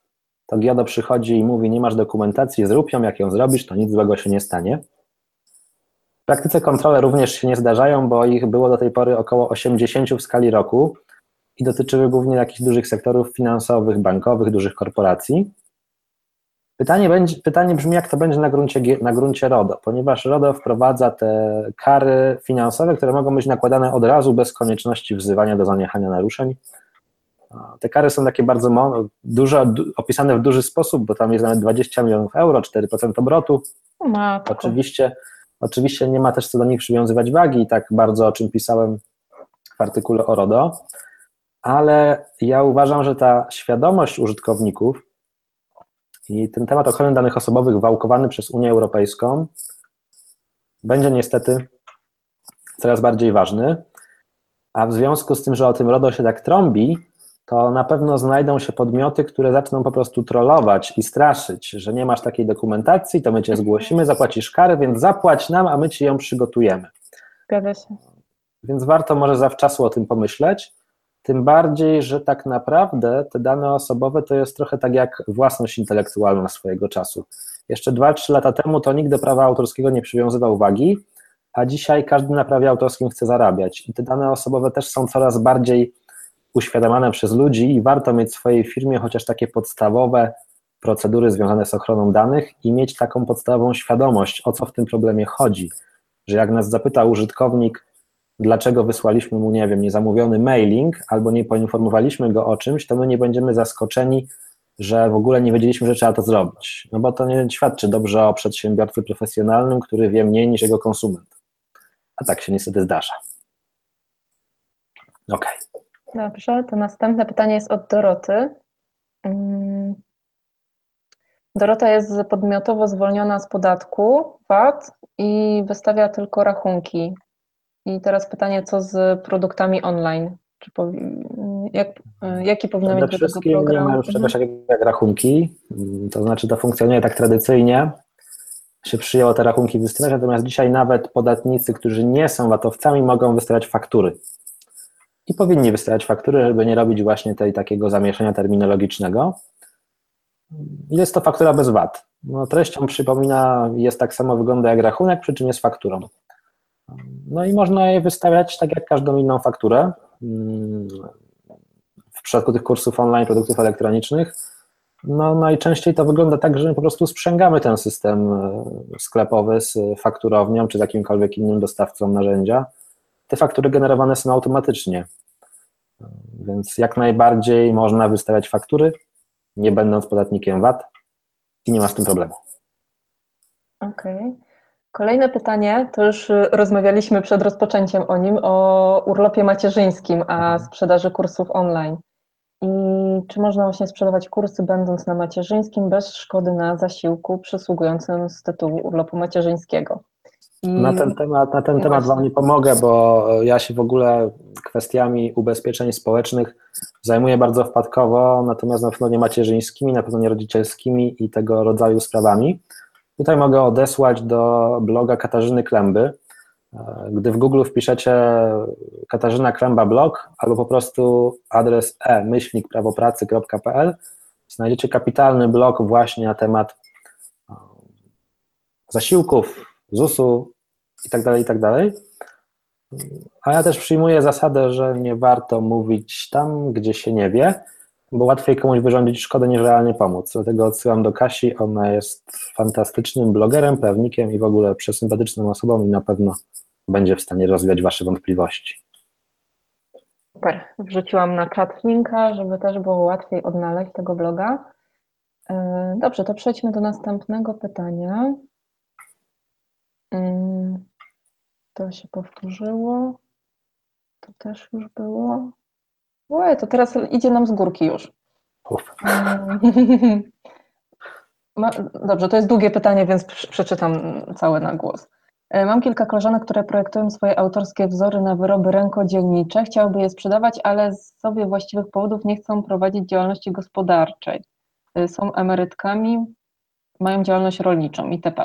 to GIODO przychodzi i mówi, nie masz dokumentacji, zrób ją, jak ją zrobisz, to nic złego się nie stanie. W praktyce kontrole również się nie zdarzają, bo ich było do tej pory około 80 w skali roku i dotyczyły głównie jakichś dużych sektorów finansowych, bankowych, dużych korporacji. Pytanie, będzie, pytanie brzmi, jak to będzie na gruncie, na gruncie RODO, ponieważ RODO wprowadza te kary finansowe, które mogą być nakładane od razu bez konieczności wzywania do zaniechania naruszeń. Te kary są takie bardzo dużo, opisane w duży sposób, bo tam jest nawet 20 milionów euro, 4% obrotu. Matko. Oczywiście, oczywiście nie ma też co do nich przywiązywać wagi, tak bardzo o czym pisałem w artykule o RODO, ale ja uważam, że ta świadomość użytkowników i ten temat ochrony danych osobowych wałkowany przez Unię Europejską będzie niestety coraz bardziej ważny, a w związku z tym, że o tym RODO się tak trąbi, to na pewno znajdą się podmioty, które zaczną po prostu trollować i straszyć, że nie masz takiej dokumentacji, to my cię zgłosimy, zapłacisz karę, więc zapłać nam, a my ci ją przygotujemy. Zgadza się. Więc warto może zawczasu o tym pomyśleć, tym bardziej, że tak naprawdę te dane osobowe to jest trochę tak jak własność intelektualna swojego czasu. Jeszcze 2-3 lata temu to nikt do prawa autorskiego nie przywiązywał uwagi, a dzisiaj każdy na prawie autorskim chce zarabiać. I te dane osobowe też są coraz bardziej uświadamiane przez ludzi i warto mieć w swojej firmie chociaż takie podstawowe procedury związane z ochroną danych i mieć taką podstawową świadomość, o co w tym problemie chodzi. Że jak nas zapyta użytkownik, dlaczego wysłaliśmy mu, nie wiem, niezamówiony mailing albo nie poinformowaliśmy go o czymś, to my nie będziemy zaskoczeni, że w ogóle nie wiedzieliśmy, że trzeba to zrobić. No bo to nie świadczy dobrze o przedsiębiorcy profesjonalnym, który wie mniej niż jego konsument. A tak się niestety zdarza. Okej. Okay. Dobrze, to następne pytanie jest od Doroty. Mm. Dorota jest podmiotowo zwolniona z podatku VAT i wystawia tylko rachunki. I teraz pytanie, co z produktami online? Czy jak, jaki powinien być do tego program? nie ma już czegoś takiego jak rachunki, to znaczy to funkcjonuje tak tradycyjnie, się przyjęło te rachunki wystawiać, natomiast dzisiaj nawet podatnicy, którzy nie są VAT-owcami mogą wystawiać faktury i powinni wystawiać faktury, żeby nie robić właśnie tej takiego zamieszania terminologicznego. Jest to faktura bez VAT. No, treścią przypomina, jest tak samo wygląda jak rachunek, przy czym jest fakturą. No i można je wystawiać tak jak każdą inną fakturę. W przypadku tych kursów online, produktów elektronicznych, no najczęściej to wygląda tak, że my po prostu sprzęgamy ten system e, sklepowy z fakturownią czy jakimkolwiek innym dostawcą narzędzia te faktury generowane są automatycznie. Więc jak najbardziej można wystawiać faktury, nie będąc podatnikiem VAT i nie ma z tym problemu. Okej. Okay. Kolejne pytanie, to już rozmawialiśmy przed rozpoczęciem o nim, o urlopie macierzyńskim, a mhm. sprzedaży kursów online. I czy można właśnie sprzedawać kursy będąc na macierzyńskim bez szkody na zasiłku przysługującym z tytułu urlopu macierzyńskiego? Na ten temat, na ten temat Wam nie pomogę, bo ja się w ogóle kwestiami ubezpieczeń społecznych zajmuję bardzo wpadkowo, natomiast na pewno nie macierzyńskimi, na pewno nie rodzicielskimi i tego rodzaju sprawami. Tutaj mogę odesłać do bloga Katarzyny Klemby. Gdy w Google wpiszecie Katarzyna Klemba blog albo po prostu adres e-prawopracy.pl, znajdziecie kapitalny blog właśnie na temat zasiłków, ZUS-u i tak dalej, i tak dalej. A ja też przyjmuję zasadę, że nie warto mówić tam, gdzie się nie wie, bo łatwiej komuś wyrządzić szkodę niż realnie pomóc. Dlatego odsyłam do Kasi, ona jest fantastycznym blogerem, prawnikiem i w ogóle przesympatyczną osobą i na pewno będzie w stanie rozwiać Wasze wątpliwości. Super. Wrzuciłam na czat linka, żeby też było łatwiej odnaleźć tego bloga. E, dobrze, to przejdźmy do następnego pytania. To się powtórzyło. To też już było. Ue, to teraz idzie nam z górki już. Dobrze, to jest długie pytanie, więc przeczytam całe na głos. E, mam kilka koleżanek, które projektują swoje autorskie wzory na wyroby rękodzielnicze. Chciałyby je sprzedawać, ale z sobie właściwych powodów nie chcą prowadzić działalności gospodarczej. E, są emerytkami, mają działalność rolniczą itp.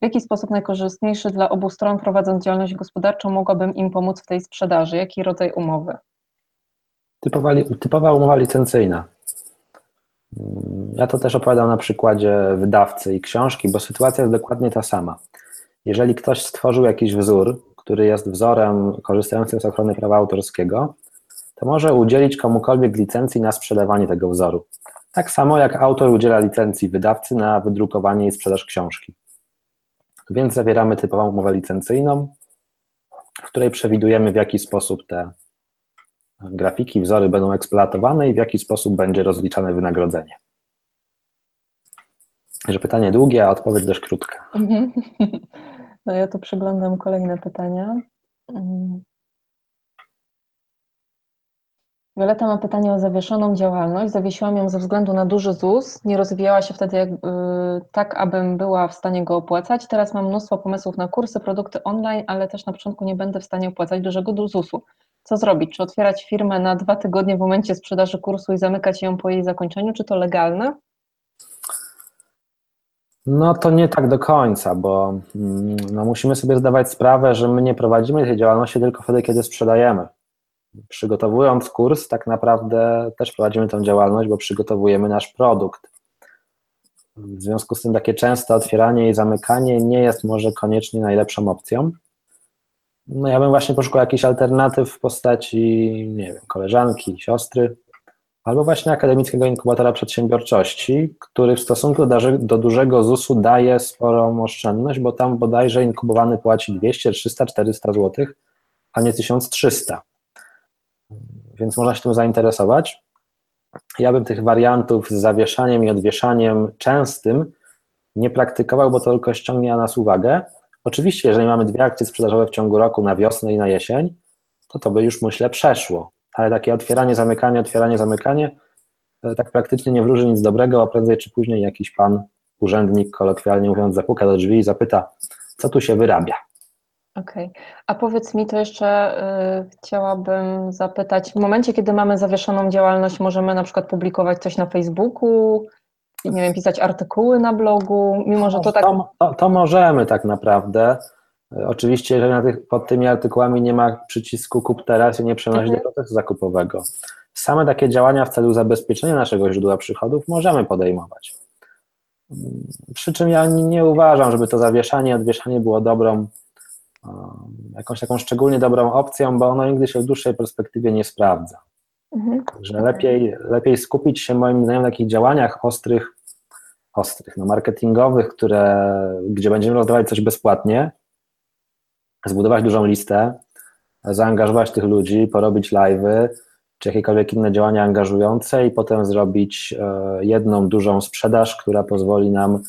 W jaki sposób najkorzystniejszy dla obu stron prowadząc działalność gospodarczą mogłabym im pomóc w tej sprzedaży? Jaki rodzaj umowy? Typowa, typowa umowa licencyjna. Ja to też opowiadam na przykładzie wydawcy i książki, bo sytuacja jest dokładnie ta sama. Jeżeli ktoś stworzył jakiś wzór, który jest wzorem korzystającym z ochrony prawa autorskiego, to może udzielić komukolwiek licencji na sprzedawanie tego wzoru. Tak samo jak autor udziela licencji wydawcy na wydrukowanie i sprzedaż książki. Więc zawieramy typową umowę licencyjną, w której przewidujemy, w jaki sposób te grafiki, wzory będą eksploatowane i w jaki sposób będzie rozliczane wynagrodzenie. Że pytanie długie, a odpowiedź dość krótka. Mhm. No ja tu przeglądam kolejne pytania. Violeta ma pytanie o zawieszoną działalność. Zawiesiłam ją ze względu na duży ZUS. Nie rozwijała się wtedy jak, y, tak, abym była w stanie go opłacać. Teraz mam mnóstwo pomysłów na kursy, produkty online, ale też na początku nie będę w stanie opłacać dużego ZUS-u. Co zrobić? Czy otwierać firmę na dwa tygodnie w momencie sprzedaży kursu i zamykać ją po jej zakończeniu? Czy to legalne? No to nie tak do końca, bo mm, no, musimy sobie zdawać sprawę, że my nie prowadzimy tej działalności tylko wtedy, kiedy sprzedajemy. Przygotowując kurs, tak naprawdę też prowadzimy tę działalność, bo przygotowujemy nasz produkt. W związku z tym takie częste otwieranie i zamykanie nie jest może koniecznie najlepszą opcją. No ja bym właśnie poszukał jakichś alternatyw w postaci, nie wiem, koleżanki, siostry, albo właśnie akademickiego inkubatora przedsiębiorczości, który w stosunku do, do dużego ZUS-u daje sporą oszczędność, bo tam bodajże inkubowany płaci 200, 300, 400 zł, a nie 1300. Więc można się tym zainteresować. Ja bym tych wariantów z zawieszaniem i odwieszaniem częstym nie praktykował, bo to tylko ściągnie nas uwagę. Oczywiście, jeżeli mamy dwie akcje sprzedażowe w ciągu roku na wiosnę i na jesień, to to by już myślę przeszło ale takie otwieranie, zamykanie, otwieranie, zamykanie e, tak praktycznie nie wróży nic dobrego, a prędzej czy później jakiś pan urzędnik, kolokwialnie mówiąc, zapuka do drzwi i zapyta, co tu się wyrabia. Okej, a powiedz mi to jeszcze, y, chciałabym zapytać, w momencie, kiedy mamy zawieszoną działalność, możemy na przykład publikować coś na Facebooku, nie wiem, pisać artykuły na blogu, mimo że to tak... To, to, to możemy tak naprawdę, Oczywiście, jeżeli tych, pod tymi artykułami nie ma przycisku kup teraz i nie przenosi mhm. do procesu zakupowego. Same takie działania w celu zabezpieczenia naszego źródła przychodów możemy podejmować. Przy czym ja nie uważam, żeby to zawieszanie, odwieszanie było dobrą, jakąś taką szczególnie dobrą opcją, bo ono nigdy się w dłuższej perspektywie nie sprawdza. Mhm. Także lepiej, lepiej skupić się moim zdaniem na takich działaniach ostrych, ostrych, no marketingowych, które, gdzie będziemy rozdawać coś bezpłatnie, zbudować dużą listę, zaangażować tych ludzi, porobić live'y, czy jakiekolwiek inne działania angażujące i potem zrobić e, jedną dużą sprzedaż, która pozwoli nam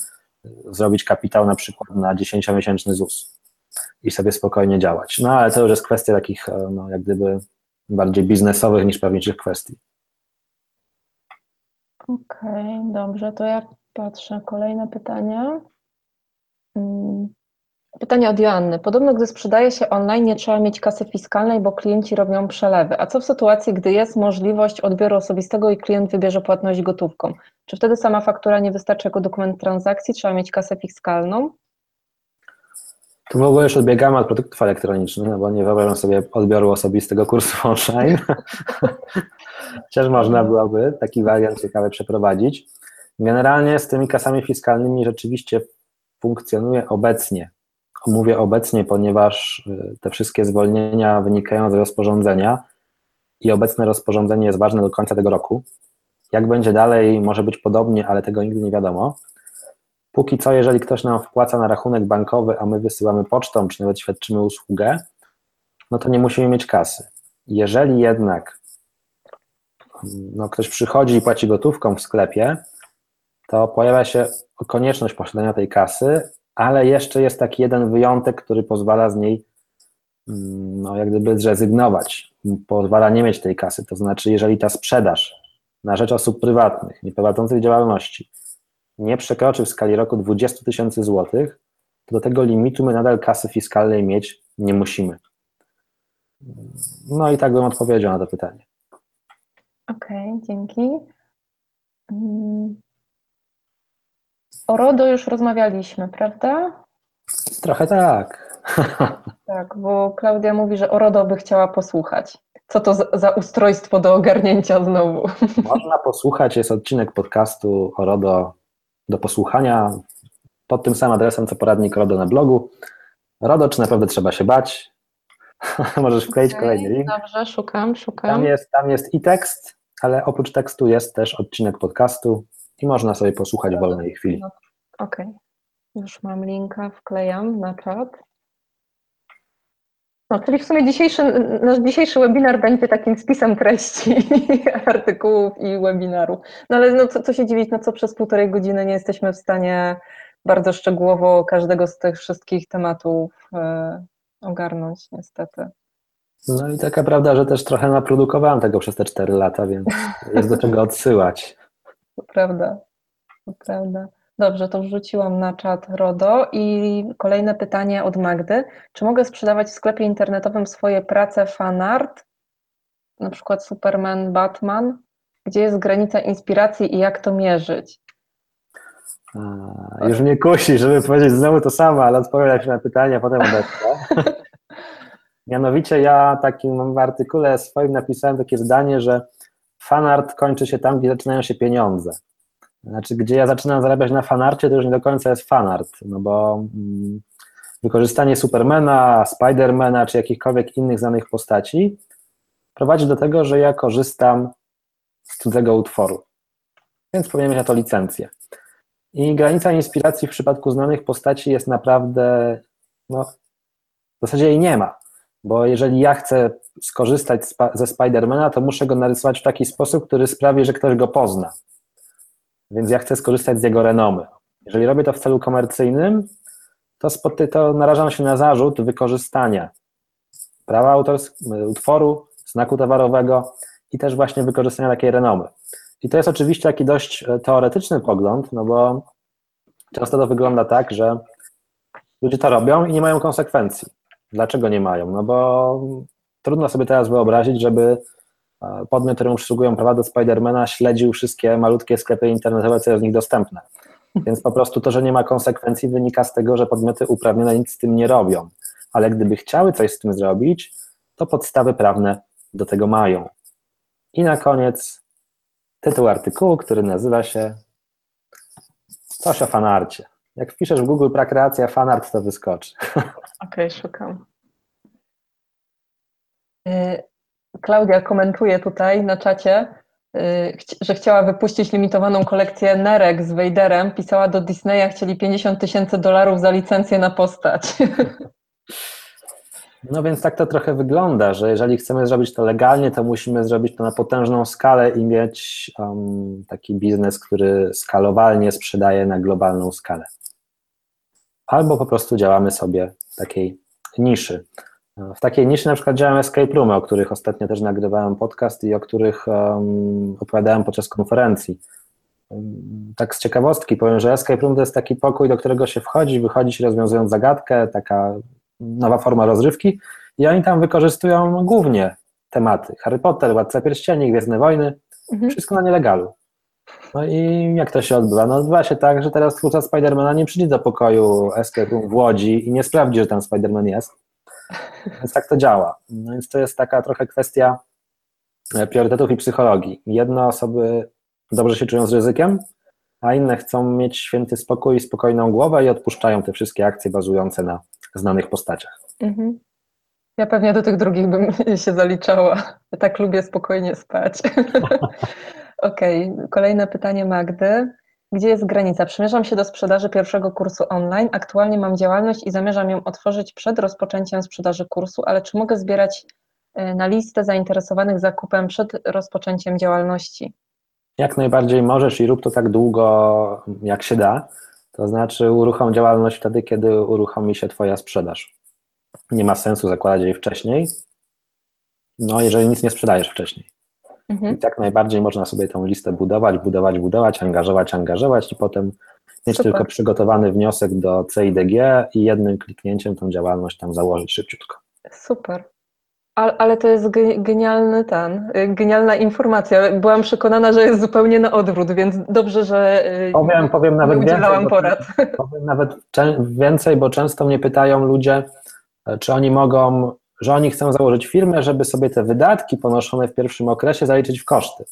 zrobić kapitał na przykład na 10-miesięczny ZUS i sobie spokojnie działać. No ale to już jest kwestia takich e, no, jak gdyby bardziej biznesowych niż prawniczych kwestii. Okej, okay, dobrze, to ja patrzę. Kolejne pytania. Hmm. Pytanie od Joanny. Podobno, gdy sprzedaje się online, nie trzeba mieć kasy fiskalnej, bo klienci robią przelewy. A co w sytuacji, gdy jest możliwość odbioru osobistego i klient wybierze płatność gotówką? Czy wtedy sama faktura nie wystarczy jako dokument transakcji? Trzeba mieć kasę fiskalną? Tu w ogóle już odbiegamy od produktów elektronicznych, no bo nie wyobrażam sobie odbioru osobistego kursu online. Chociaż można byłoby taki wariant ciekawy przeprowadzić. Generalnie z tymi kasami fiskalnymi rzeczywiście funkcjonuje obecnie Mówię obecnie, ponieważ y, te wszystkie zwolnienia wynikają z rozporządzenia i obecne rozporządzenie jest ważne do końca tego roku. Jak będzie dalej, może być podobnie, ale tego nigdy nie wiadomo. Póki co, jeżeli ktoś nam wpłaca na rachunek bankowy, a my wysyłamy pocztą, czy nawet świadczymy usługę, no to nie musimy mieć kasy. Jeżeli jednak no, ktoś przychodzi i płaci gotówką w sklepie, to pojawia się konieczność posiadania tej kasy, ale jeszcze jest taki jeden wyjątek, który pozwala z niej mm, no, jak gdyby zrezygnować, pozwala nie mieć tej kasy, to znaczy jeżeli ta sprzedaż na rzecz osób prywatnych, nieprowadzących działalności nie przekroczy w skali roku 20 tysięcy złotych, to do tego limitu my nadal kasy fiskalnej mieć nie musimy. No i tak bym odpowiedział na to pytanie. Okej, okay, dzięki. Mm. O RODO już rozmawialiśmy, prawda? Trochę tak. Tak, bo Klaudia mówi, że o RODO by chciała posłuchać. Co to za ustrojstwo do ogarnięcia znowu? Można posłuchać, jest odcinek podcastu o RODO do posłuchania pod tym samym adresem, co poradnik RODO na blogu. RODO, czy naprawdę trzeba się bać? Możesz wkleić okay, kolejny link. Dobrze, szukam, szukam. Tam jest, tam jest i tekst, ale oprócz tekstu jest też odcinek podcastu i można sobie posłuchać w wolnej chwili. Okej, okay. już mam linka, wklejam na czat. No, czyli w sumie dzisiejszy, nasz dzisiejszy webinar będzie takim spisem treści artykułów i webinaru. No ale no, co, co się dziwić, no co przez półtorej godziny nie jesteśmy w stanie bardzo szczegółowo każdego z tych wszystkich tematów e, ogarnąć, niestety. No i taka prawda, że też trochę naprodukowałem tego przez te cztery lata, więc jest do czego odsyłać. To prawda, to prawda. Dobrze, to wrzuciłam na czat RODO i kolejne pytanie od Magdy. Czy mogę sprzedawać w sklepie internetowym swoje prace fanart, na przykład Superman, Batman? Gdzie jest granica inspiracji i jak to mierzyć? A, już mnie kusi, żeby powiedzieć znowu to samo, ale odpowiadać na pytanie, a potem odetnę. Mianowicie ja takim w artykule swoim napisałem takie zdanie, że fanart kończy się tam, gdzie zaczynają się pieniądze. Znaczy, gdzie ja zaczynam zarabiać na fanarcie, to już nie do końca jest fanart, no bo mm, wykorzystanie Supermana, Spidermana czy jakichkolwiek innych znanych postaci prowadzi do tego, że ja korzystam z cudzego utworu. Więc powinien mieć na to licencję. I granica inspiracji w przypadku znanych postaci jest naprawdę, no, w zasadzie jej nie ma, bo jeżeli ja chcę skorzystać ze Spidermana, to muszę go narysować w taki sposób, który sprawi, że ktoś go pozna. Więc ja chcę skorzystać z jego renomy. Jeżeli robię to w celu komercyjnym, to, to narażam się na zarzut wykorzystania prawa autorskiego, utworu, znaku towarowego i też właśnie wykorzystania takiej renomy. I to jest oczywiście taki dość e, teoretyczny pogląd, no bo często to wygląda tak, że ludzie to robią i nie mają konsekwencji. Dlaczego nie mają? No bo trudno sobie teraz wyobrazić, żeby podmiot, któremu przysługują prawa do Spidermana, śledził wszystkie malutkie sklepy internetowe, co jest z nich dostępne. Więc po prostu to, że nie ma konsekwencji, wynika z tego, że podmioty uprawnione nic z tym nie robią. Ale gdyby chciały coś z tym zrobić, to podstawy prawne do tego mają. I na koniec tytuł artykułu, który nazywa się Coś o fanarcie. Jak wpiszesz w Google prakreacja fanart, to wyskoczy. Okej, okay, szukam. Klaudia komentuje tutaj na czacie, y, że chciała wypuścić limitowaną kolekcję nerek z Vaderem. Pisała do Disneya, chcieli 50 tysięcy dolarów za licencję na postać. No więc tak to trochę wygląda, że jeżeli chcemy zrobić to legalnie, to musimy zrobić to na potężną skalę i mieć um, taki biznes, który skalowalnie sprzedaje na globalną skalę. Albo po prostu działamy sobie w takiej niszy. W takiej niszy na przykład działają escape roomy, o których ostatnio też nagrywałem podcast i o których um, opowiadałem podczas konferencji. Tak z ciekawostki powiem, że escape room to jest taki pokój, do którego się wchodzi, wychodzi się rozwiązując zagadkę, taka nowa forma rozrywki i oni tam wykorzystują głównie tematy Harry Potter, Władca Pierścieni, Gwiezdne Wojny, mhm. wszystko na nielegalu. No i jak to się odbywa? No odbywa się tak, że teraz twórca Spidermana nie przyjdzie do pokoju Escape Room w Łodzi i nie sprawdzi, że tam Spiderman jest. Więc tak to działa. No więc to jest taka trochę kwestia e, priorytetów i psychologii. Jedne osoby dobrze się czują z ryzykiem, a inne chcą mieć święty spokój i spokojną głowę i odpuszczają te wszystkie akcje bazujące na znanych postaciach. Mhm. Ja pewnie do tych drugich bym się zaliczała. Ja tak lubię spokojnie spać. Okej, okay. kolejne pytanie Magdy. Gdzie jest granica? Przymierzam się do sprzedaży pierwszego kursu online. Aktualnie mam działalność i zamierzam ją otworzyć przed rozpoczęciem sprzedaży kursu, ale czy mogę zbierać e, na listę zainteresowanych zakupem przed rozpoczęciem działalności? Jak najbardziej możesz i rób to tak długo, jak się da. To znaczy uruchom działalność wtedy, kiedy uruchomi się Twoja sprzedaż. Nie ma sensu zakładać jej wcześniej, no jeżeli nic nie sprzedajesz wcześniej. Mhm. I tak najbardziej można sobie tą listę budować, budować, budować, angażować, angażować i potem mieć Super. tylko przygotowany wniosek do CIDG i jednym kliknięciem tą działalność tam założyć szybciutko. Super. Ale, to jest ge- genialny ten, y, genialna informacja. Byłam przekonana, że jest zupełnie na odwrót, więc dobrze, że y, Powiem, powiem nawet udzielałam więcej, bo- porad. Powiem nawet więcej, bo często mnie pytają ludzie, e, czy oni mogą, że oni chcą założyć firmę, żeby sobie te wydatki ponoszone w pierwszym okresie zaliczyć w koszty.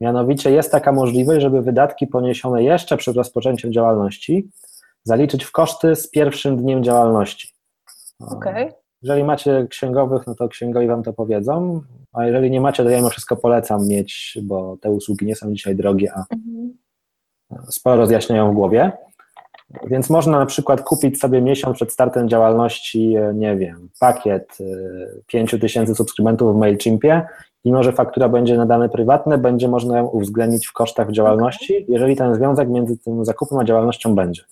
Mianowicie jest taka możliwość, żeby wydatki poniesione jeszcze przed rozpoczęciem działalności zaliczyć w koszty z pierwszym dniem działalności. Okej. Jeżeli macie księgowych, no to księgowi wam to powiedzą, a jeżeli nie macie, to ja mimo wszystko polecam mieć, bo te usługi nie są dzisiaj drogie, a Mhm. sporo rozjaśniają w głowie. Więc można na przykład kupić sobie miesiąc przed startem działalności, e, nie wiem, pakiet 5000 tysięcy subskrybentów w MailChimpie i może faktura będzie na dane prywatne, będzie można ją uwzględnić w kosztach działalności, jeżeli ten związek między tym zakupem a działalnością będzie.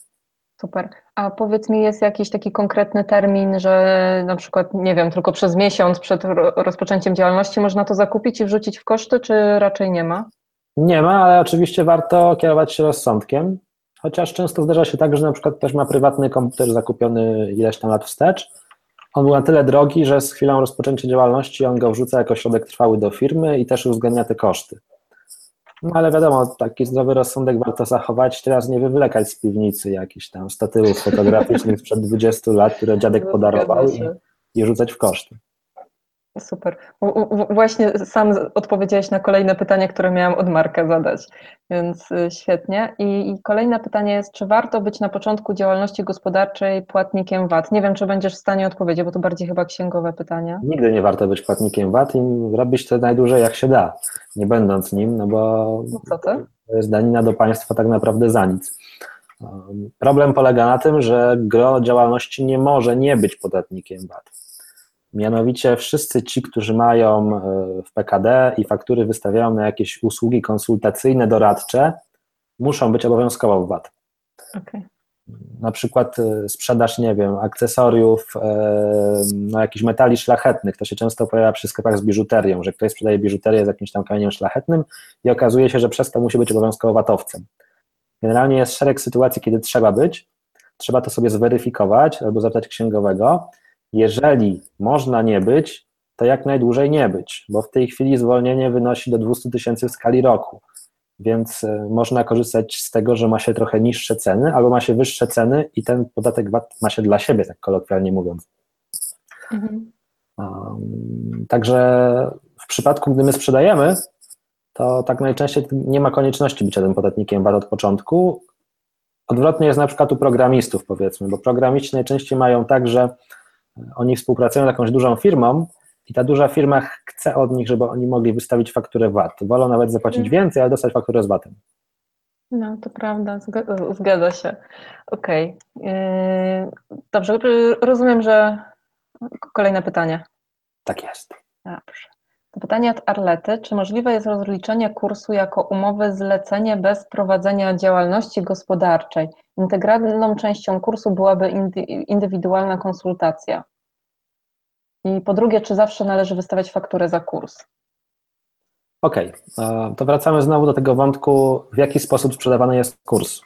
Super. A powiedz mi, jest jakiś taki konkretny termin, że na przykład, nie wiem, tylko przez miesiąc przed ro- rozpoczęciem działalności można to zakupić i wrzucić w koszty, czy raczej nie ma? Nie ma, ale oczywiście warto kierować się rozsądkiem, chociaż często zdarza się tak, że na przykład ktoś ma prywatny komputer zakupiony ileś tam lat wstecz, on był na tyle drogi, że z chwilą rozpoczęcia działalności on go wrzuca jako środek trwały do firmy i też uwzględnia te koszty. No ale wiadomo, taki zdrowy rozsądek warto zachować, teraz nie wywlekać z piwnicy jakichś tam statywów fotograficznych sprzed 20 lat, które dziadek podarował Zgadza i, i rzucać w koszty. Super. Właśnie sam odpowiedziałeś na kolejne pytanie, które miałam od Marka zadać, więc y, świetnie. I, kolejne pytanie jest, czy warto być na początku działalności gospodarczej płatnikiem VAT? Nie wiem, czy będziesz w stanie odpowiedzieć, bo to bardziej chyba księgowe pytanie. Nigdy nie warto być płatnikiem VAT i robić to najdłużej jak się da, nie będąc nim, no bo No to jest danina do państwa tak naprawdę za nic. Problem polega na tym, że gro działalności nie może nie być podatnikiem VAT. Mianowicie wszyscy ci, którzy mają e, w PKD i faktury wystawiają na jakieś usługi konsultacyjne, doradcze, muszą być obowiązkowo w VAT. Okej. Na przykład e, sprzedaż, nie wiem, akcesoriów, e, no, jakichś metali szlachetnych. To się często pojawia przy sklepach z biżuterią, że ktoś sprzedaje biżuterię z jakimś tam kamieniem szlachetnym i okazuje się, że przez to musi być obowiązkowo VAT-owcem. Generalnie jest szereg sytuacji, kiedy trzeba być, trzeba to sobie zweryfikować albo zapytać księgowego. Jeżeli można nie być, to jak najdłużej nie być, bo w tej chwili zwolnienie wynosi do 200 tysięcy w skali roku, więc e, można korzystać z tego, że ma się trochę niższe ceny albo ma się wyższe ceny i ten podatek VAT ma się dla siebie, tak kolokwialnie mówiąc. Mhm. Um, Także w przypadku, gdy my sprzedajemy, to tak najczęściej nie ma konieczności bycia tym podatnikiem VAT od początku. Odwrotnie jest na przykład u programistów, powiedzmy, bo programiści najczęściej mają tak, że oni współpracują z jakąś dużą firmą i ta duża firma chce od nich, żeby oni mogli wystawić fakturę VAT. Wolą nawet zapłacić Mhm. więcej, ale dostać fakturę z VAT-em. No, to prawda, zga- zgadza się. Okej. Yy, Dobrze, rozumiem, że kolejne pytanie. Tak jest. Dobrze. Pytanie od Arlety. Czy możliwe jest rozliczenie kursu jako umowy zlecenie bez prowadzenia działalności gospodarczej? Integralną częścią kursu byłaby indy- indywidualna konsultacja. I po drugie, czy zawsze należy wystawiać fakturę za kurs? Okej, e, to wracamy znowu do tego wątku, w jaki sposób sprzedawany jest kurs.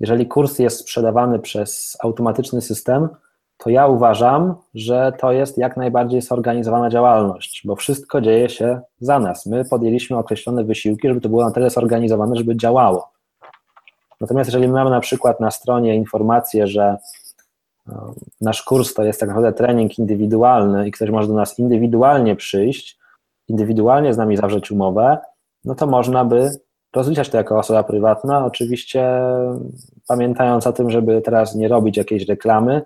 Jeżeli kurs jest sprzedawany przez automatyczny system, to ja uważam, że to jest jak najbardziej zorganizowana działalność, bo wszystko dzieje się za nas. My podjęliśmy określone wysiłki, żeby to było na tyle zorganizowane, żeby działało. Natomiast jeżeli mamy na przykład na stronie informację, że e, nasz kurs to jest tak naprawdę trening indywidualny i ktoś może do nas indywidualnie przyjść, indywidualnie z nami zawrzeć umowę, no to można by rozliczać to jako osoba prywatna, oczywiście pamiętając o tym, żeby teraz nie robić jakiejś reklamy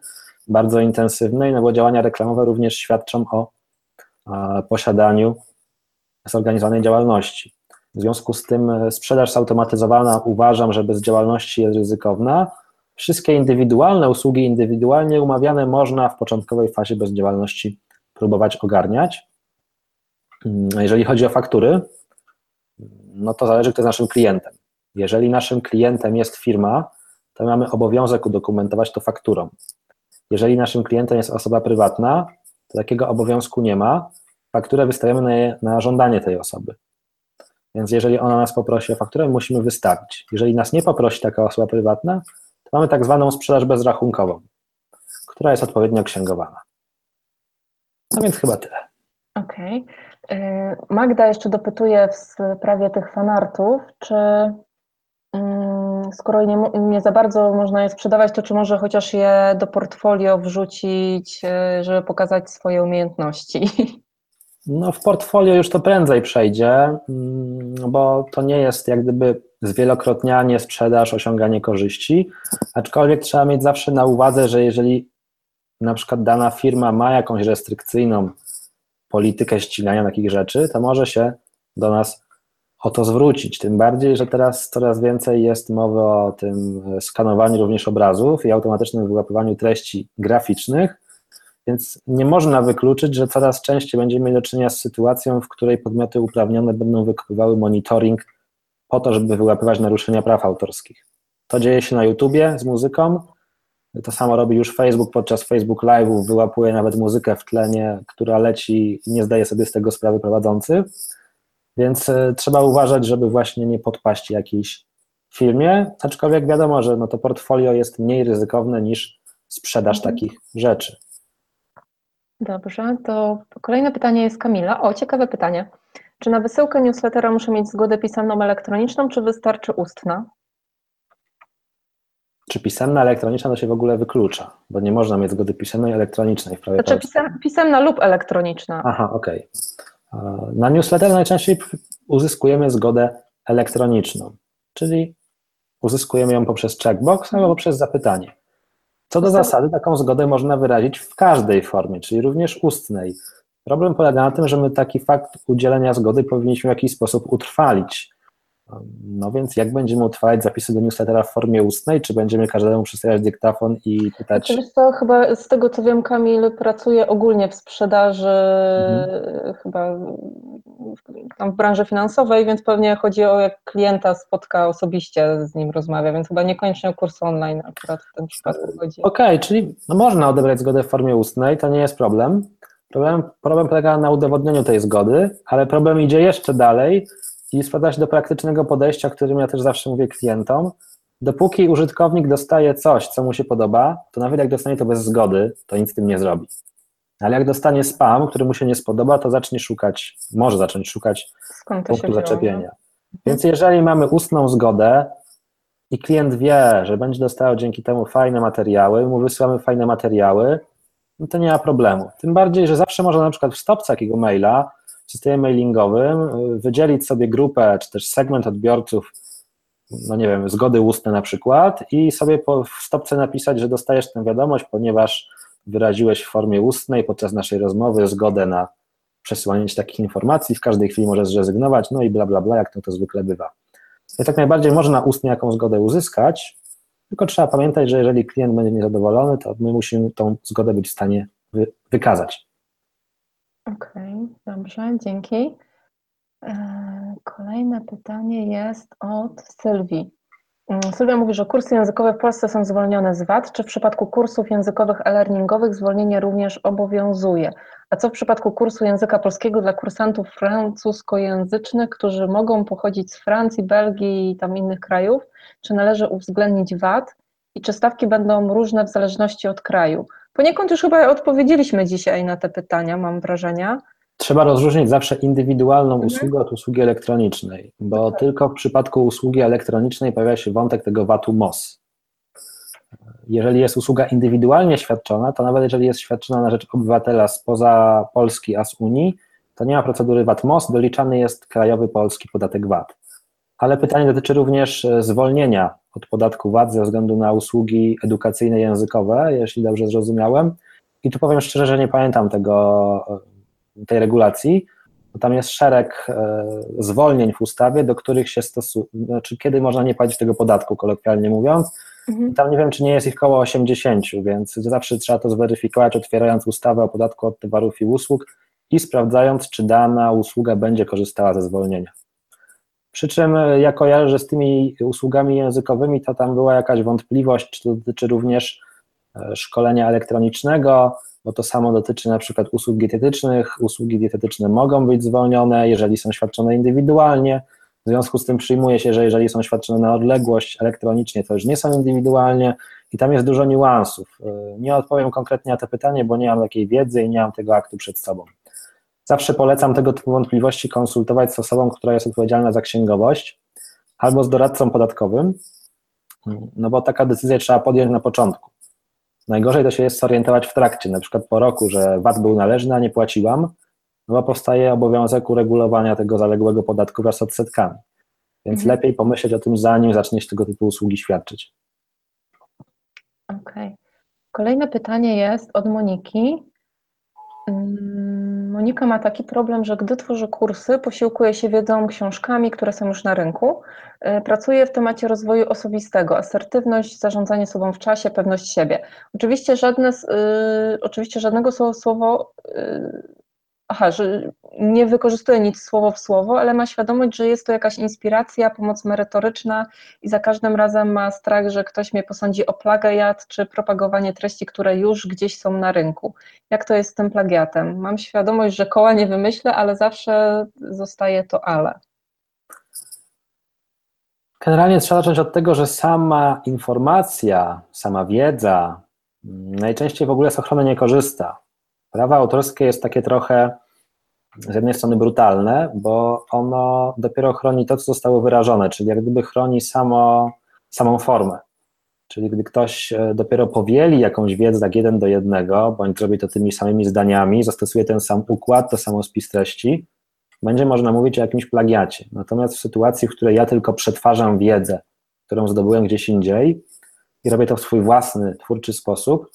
bardzo intensywnej, no bo działania reklamowe również świadczą o posiadaniu zorganizowanej działalności. W związku z tym e, sprzedaż zautomatyzowana uważam, że bez działalności jest ryzykowna. Wszystkie indywidualne usługi indywidualnie umawiane można w początkowej fazie bez działalności próbować ogarniać. Mm, Jeżeli chodzi o faktury, no to zależy, kto jest naszym klientem. Jeżeli naszym klientem jest firma, to mamy obowiązek udokumentować to fakturą. Jeżeli naszym klientem jest osoba prywatna, to takiego obowiązku nie ma. Fakturę wystawiamy na, na żądanie tej osoby. Więc jeżeli ona nas poprosi o fakturę, musimy wystawić. Jeżeli nas nie poprosi taka osoba prywatna, to mamy tak zwaną sprzedaż bezrachunkową, która jest odpowiednio księgowana. No więc chyba tyle. Okej. Okay. Magda jeszcze dopytuje w sprawie tych fanartów, czy mm, skoro nie, nie, za bardzo można je sprzedawać, to czy może chociaż je do portfolio wrzucić, y, żeby pokazać swoje umiejętności? No w portfolio już to prędzej przejdzie, mm, bo to nie jest jak gdyby zwielokrotnianie, sprzedaż, osiąganie korzyści, aczkolwiek trzeba mieć zawsze na uwadze, że jeżeli na przykład dana firma ma jakąś restrykcyjną politykę ścigania takich rzeczy, to może się do nas o to zwrócić. Tym bardziej, że teraz coraz więcej jest mowy o tym skanowaniu również obrazów i automatycznym wyłapywaniu treści graficznych, więc nie można wykluczyć, że coraz częściej będziemy mieli do czynienia z sytuacją, w której podmioty uprawnione będą wykonywały monitoring po to, żeby wyłapywać naruszenia praw autorskich. To dzieje się na YouTubie z muzyką, to samo robi już Facebook podczas Facebook Live'ów, wyłapuje nawet muzykę w tlenie, która leci i nie zdaje sobie z tego sprawy prowadzący. Więc e, trzeba uważać, żeby właśnie nie podpaść jakiejś firmie, aczkolwiek wiadomo, że no to portfolio jest mniej ryzykowne niż sprzedaż mhm. takich rzeczy. Dobrze, to kolejne pytanie jest Kamila. O, ciekawe pytanie. Czy na wysyłkę newslettera muszę mieć zgodę pisemną elektroniczną, czy wystarczy ustna? Czy pisemna, elektroniczna to się w ogóle wyklucza, bo nie można mieć zgody pisemnej, elektronicznej w prawie Znaczy pisem, pisemna lub elektroniczna. Aha, okej. Okay. Na newsletter najczęściej uzyskujemy zgodę elektroniczną, czyli uzyskujemy ją poprzez checkbox albo poprzez zapytanie. Co do zasady, taką zgodę można wyrazić w każdej formie, czyli również ustnej. Problem polega na tym, że my taki fakt udzielenia zgody powinniśmy w jakiś sposób utrwalić. No więc jak będziemy utrwalać zapisy do newslettera w formie ustnej, czy będziemy każdemu przedstawiać dyktafon i pytać... To chyba z tego co wiem Kamil pracuje ogólnie w sprzedaży mhm. chyba w branży finansowej, więc pewnie chodzi o jak klienta spotka osobiście z nim rozmawia, więc chyba niekoniecznie o kurs online akurat w tym przypadku chodzi. Okej, okay, czyli no można odebrać zgodę w formie ustnej, to nie jest problem. Problem, problem polega na udowodnieniu tej zgody, ale problem idzie jeszcze dalej, i sprowadza się do praktycznego podejścia, o którym ja też zawsze mówię klientom. Dopóki użytkownik dostaje coś, co mu się podoba, to nawet jak dostanie to bez zgody, to nic z tym nie zrobi. Ale jak dostanie spam, który mu się nie spodoba, to zacznie szukać, może zacząć szukać punktu zaczepienia. Więc jeżeli mamy ustną zgodę i klient wie, że będzie dostał dzięki temu fajne materiały, mu wysyłamy fajne materiały, no to nie ma problemu. Tym bardziej, że zawsze można na przykład w stopce takiego maila systemie mailingowym wydzielić sobie grupę czy też segment odbiorców, no nie wiem, zgody ustne na przykład i sobie po, w stopce napisać, że dostajesz tę wiadomość, ponieważ wyraziłeś w formie ustnej podczas naszej rozmowy zgodę na przesyłanie ci takich informacji, w każdej chwili możesz zrezygnować, no i bla, bla, bla, jak to, to zwykle bywa. Więc tak najbardziej można ustnie jaką zgodę uzyskać, tylko trzeba pamiętać, że jeżeli klient będzie niezadowolony, to my musimy tą zgodę być w stanie wy, wykazać. Okej, dobrze, dzięki. E, kolejne pytanie jest od Sylwii. Mm, Sylwia mówi, że kursy językowe w Polsce są zwolnione z VAT. Czy w przypadku kursów językowych e-learningowych zwolnienie również obowiązuje? A co w przypadku kursu języka polskiego dla kursantów francuskojęzycznych, którzy mogą pochodzić z Francji, Belgii i tam innych krajów? Czy należy uwzględnić VAT? I czy stawki będą różne w zależności od kraju? Poniekąd już chyba odpowiedzieliśmy dzisiaj na te pytania, mam wrażenie. Trzeba rozróżnić zawsze indywidualną mhm. usługę od usługi elektronicznej, bo okay. tylko w przypadku usługi elektronicznej pojawia się wątek tego VAT-u MOS. Jeżeli jest usługa indywidualnie świadczona, to nawet jeżeli jest świadczona na rzecz obywatela spoza Polski, a z Unii, to nie ma procedury VAT-MOS, doliczany jest krajowy polski podatek VAT. Ale pytanie dotyczy również e, zwolnienia od podatku VAT ze względu na usługi edukacyjne językowe, jeśli dobrze zrozumiałem. I tu powiem szczerze, że nie pamiętam tego, e, tej regulacji, bo tam jest szereg e, zwolnień w ustawie, do których się stosuje, znaczy kiedy można nie płacić tego podatku, kolokwialnie mówiąc. Mhm. Tam nie wiem, czy nie jest ich około 80, więc zawsze trzeba to zweryfikować, otwierając ustawę o podatku od towarów i usług i sprawdzając, czy dana usługa będzie korzystała ze zwolnienia. Przy czym e, ja kojarzę, że z tymi usługami językowymi to tam była jakaś wątpliwość, czy to dotyczy również e, szkolenia elektronicznego, bo to samo dotyczy na przykład usług dietetycznych. Usługi dietetyczne mogą być zwolnione, jeżeli są świadczone indywidualnie. W związku z tym przyjmuje się, że jeżeli są świadczone na odległość elektronicznie, to już nie są indywidualnie i tam jest dużo niuansów. Nie odpowiem konkretnie na to pytanie, bo nie mam takiej wiedzy i nie mam tego aktu przed sobą. Zawsze polecam tego typu wątpliwości konsultować z osobą, która jest odpowiedzialna za księgowość albo z doradcą podatkowym, no bo taka decyzja trzeba podjąć na początku. Najgorzej to się jest zorientować w trakcie, na przykład po roku, że VAT był należny, a nie płaciłam, no bo powstaje obowiązek uregulowania tego zaległego podatku wraz z odsetkami. Więc mhm. lepiej pomyśleć o tym, zanim zaczniesz tego typu usługi świadczyć. Okej. Okay. Kolejne pytanie jest od Moniki. Monika ma taki problem, że gdy tworzy kursy, posiłkuje się wiedzą, książkami, które są już na rynku. Y, pracuje w temacie rozwoju osobistego, asertywność, zarządzanie sobą w czasie, pewność siebie. Oczywiście, żadne, yy, oczywiście żadnego słowo, yy, aha, że nie wykorzystuje nic słowo w słowo, ale ma świadomość, że jest to jakaś inspiracja, pomoc merytoryczna i za każdym razem ma strach, że ktoś mnie posądzi o plagiat czy propagowanie treści, które już gdzieś są na rynku. Jak to jest z tym plagiatem? Mam świadomość, że koła nie wymyślę, ale zawsze zostaje to ale. Generalnie trzeba zacząć od tego, że sama informacja, sama wiedza najczęściej w ogóle z ochrony nie korzysta. Prawo autorskie jest takie trochę z jednej strony brutalne, bo ono dopiero chroni to, co zostało wyrażone, czyli jak gdyby chroni samo, samą formę. Czyli gdy ktoś e, dopiero powieli jakąś wiedzę tak jeden do jednego, bądź zrobi to tymi samymi zdaniami, zastosuje ten sam układ, to samo spis treści, będzie można mówić o jakimś plagiacie. Natomiast w sytuacji, w której ja tylko przetwarzam wiedzę, którą zdobyłem gdzieś indziej i robię to w swój własny, twórczy sposób,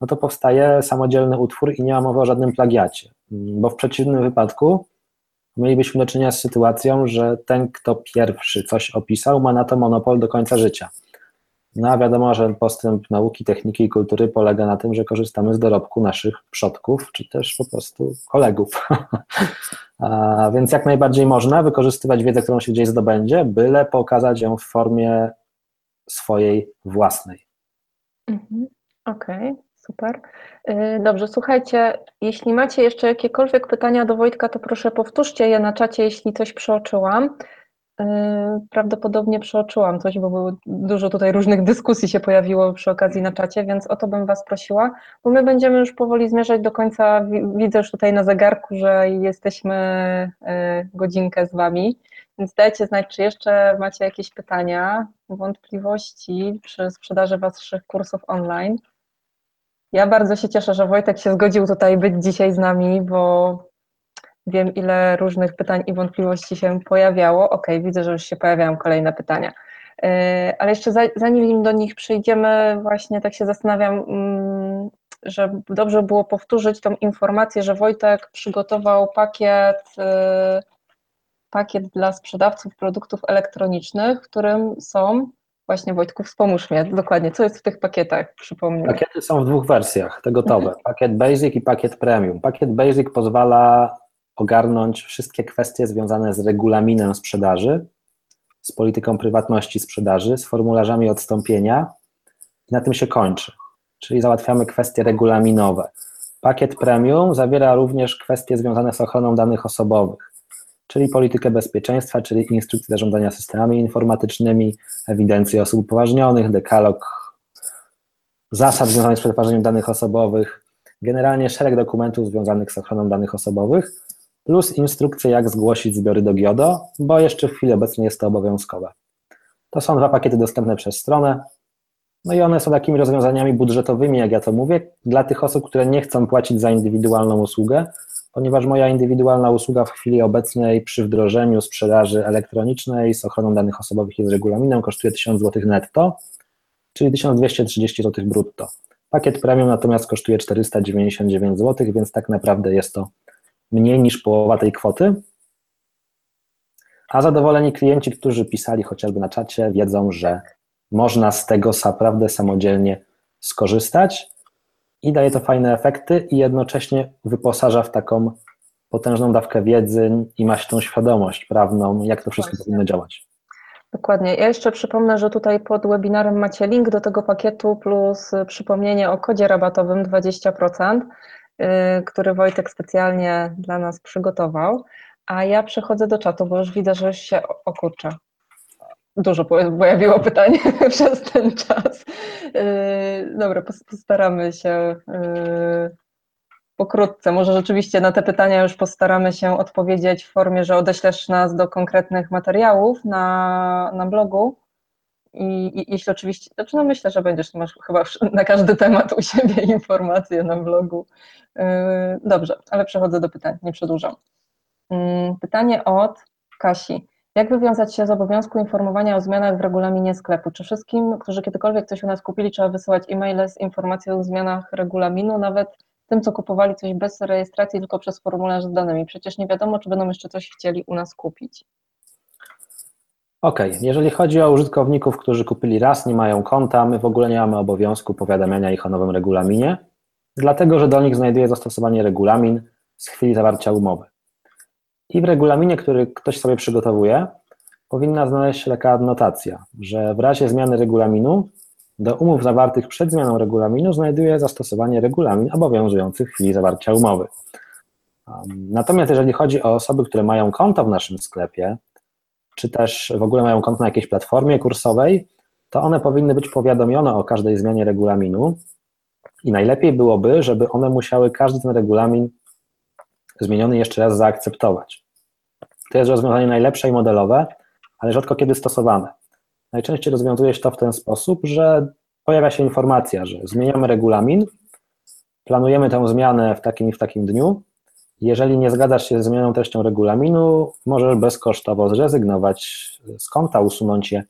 no to powstaje samodzielny utwór i nie ma mowy o żadnym plagiacie. Bo w przeciwnym wypadku mielibyśmy do czynienia z sytuacją, że ten, kto pierwszy coś opisał, ma na to monopol do końca życia. No a wiadomo, że postęp nauki, techniki i kultury polega na tym, że korzystamy z dorobku naszych przodków, czy też po prostu kolegów. a więc jak najbardziej można wykorzystywać wiedzę, którą się gdzieś zdobędzie, byle pokazać ją w formie swojej własnej. Mhm. Okej. Okay. Super. Y, dobrze, słuchajcie, jeśli macie jeszcze jakiekolwiek pytania do Wojtka, to proszę powtórzcie je na czacie, jeśli coś przeoczyłam. Y, prawdopodobnie przeoczyłam coś, bo było dużo tutaj różnych dyskusji się pojawiło przy okazji na czacie, więc o to bym Was prosiła, bo my będziemy już powoli zmierzać do końca. Widzę już tutaj na zegarku, że jesteśmy y, godzinkę z Wami, więc dajcie znać, czy jeszcze macie jakieś pytania, wątpliwości przy sprzedaży Waszych kursów online. Ja bardzo się cieszę, że Wojtek się zgodził tutaj być dzisiaj z nami, bo wiem, ile różnych pytań i wątpliwości się pojawiało. Ok, widzę, że już się pojawiają kolejne pytania. E, ale jeszcze zanim do nich przejdziemy, właśnie tak się zastanawiam, mm, że dobrze było powtórzyć tą informację, że Wojtek przygotował pakiet, e, pakiet dla sprzedawców produktów elektronicznych, w którym są Właśnie Wojtku, wspomóż mnie dokładnie, co jest w tych pakietach, przypomnij. Pakiety są w dwóch wersjach, te gotowe. Mhm. Pakiet Basic i pakiet Premium. Pakiet Basic pozwala ogarnąć wszystkie kwestie związane z regulaminem sprzedaży, z polityką prywatności sprzedaży, z formularzami odstąpienia i na tym się kończy. Czyli załatwiamy kwestie regulaminowe. Pakiet Premium zawiera również kwestie związane z ochroną danych osobowych czyli politykę bezpieczeństwa, czyli instrukcje zarządzania systemami informatycznymi, ewidencję osób upoważnionych, dekalog zasad związanych z przetwarzaniem danych osobowych, generalnie szereg dokumentów związanych z ochroną danych osobowych, plus instrukcje, jak zgłosić zbiory do GIODO, bo jeszcze w chwili obecnej jest to obowiązkowe. To są dwa pakiety dostępne przez stronę, no i one są takimi rozwiązaniami budżetowymi, jak ja to mówię, dla tych osób, które nie chcą płacić za indywidualną usługę, ponieważ moja indywidualna usługa w chwili obecnej przy wdrożeniu sprzedaży elektronicznej z ochroną danych osobowych i z regulaminem kosztuje 1000 zł netto, czyli 1230 zł brutto. Pakiet premium natomiast kosztuje 499 zł, więc tak naprawdę jest to mniej niż połowa tej kwoty. A zadowoleni klienci, którzy pisali chociażby na czacie, wiedzą, że można z tego naprawdę samodzielnie skorzystać i daje to fajne efekty i jednocześnie wyposaża w taką potężną dawkę wiedzy i ma się tą świadomość prawną, jak to wszystko Właśnie. powinno działać. Dokładnie. Ja jeszcze przypomnę, że tutaj pod webinarem macie link do tego pakietu plus przypomnienie o kodzie rabatowym 20%, y, który Wojtek specjalnie dla nas przygotował. A ja przechodzę do czatu, bo już widzę, że już się okurcza. Dużo pojawiło pytań przez ten czas. Yy, dobra, postaramy się yy, pokrótce. Może rzeczywiście na te pytania już postaramy się odpowiedzieć w formie, że odeślesz nas do konkretnych materiałów na, na blogu. I, I, jeśli oczywiście, znaczy no myślę, że będziesz, masz chyba na każdy temat u siebie informacje na blogu. Yy, dobrze, ale przechodzę do pytań, nie przedłużam. Pytanie od Kasi. Jak wywiązać się z obowiązku informowania o zmianach w regulaminie sklepu? Czy wszystkim, którzy kiedykolwiek coś u nas kupili, trzeba wysyłać e-maile z informacją o zmianach regulaminu, nawet tym, co kupowali coś bez rejestracji, tylko przez formularz z danymi? Przecież nie wiadomo, czy będą jeszcze coś chcieli u nas kupić. OK, jeżeli chodzi o użytkowników, którzy kupili raz, nie mają konta, my w ogóle nie mamy obowiązku powiadamiania ich o nowym regulaminie, dlatego że do nich znajduje zastosowanie regulamin z chwili zawarcia umowy. I w regulaminie, który ktoś sobie przygotowuje, powinna znaleźć się taka adnotacja, że w razie zmiany regulaminu do umów zawartych przed zmianą regulaminu znajduje zastosowanie regulamin obowiązujący w chwili zawarcia umowy. Natomiast jeżeli chodzi o osoby, które mają konto w naszym sklepie, czy też w ogóle mają konto na jakiejś platformie kursowej, to one powinny być powiadomione o każdej zmianie regulaminu i najlepiej byłoby, żeby one musiały każdy ten regulamin zmieniony jeszcze raz zaakceptować. To jest rozwiązanie najlepsze i modelowe, ale rzadko kiedy stosowane. Najczęściej rozwiązuje się to w ten sposób, że pojawia się informacja, że zmieniamy regulamin, planujemy tę zmianę w takim i w takim dniu. Jeżeli nie zgadzasz się ze zmianą treścią regulaminu, możesz bezkosztowo zrezygnować z konta, usunąć je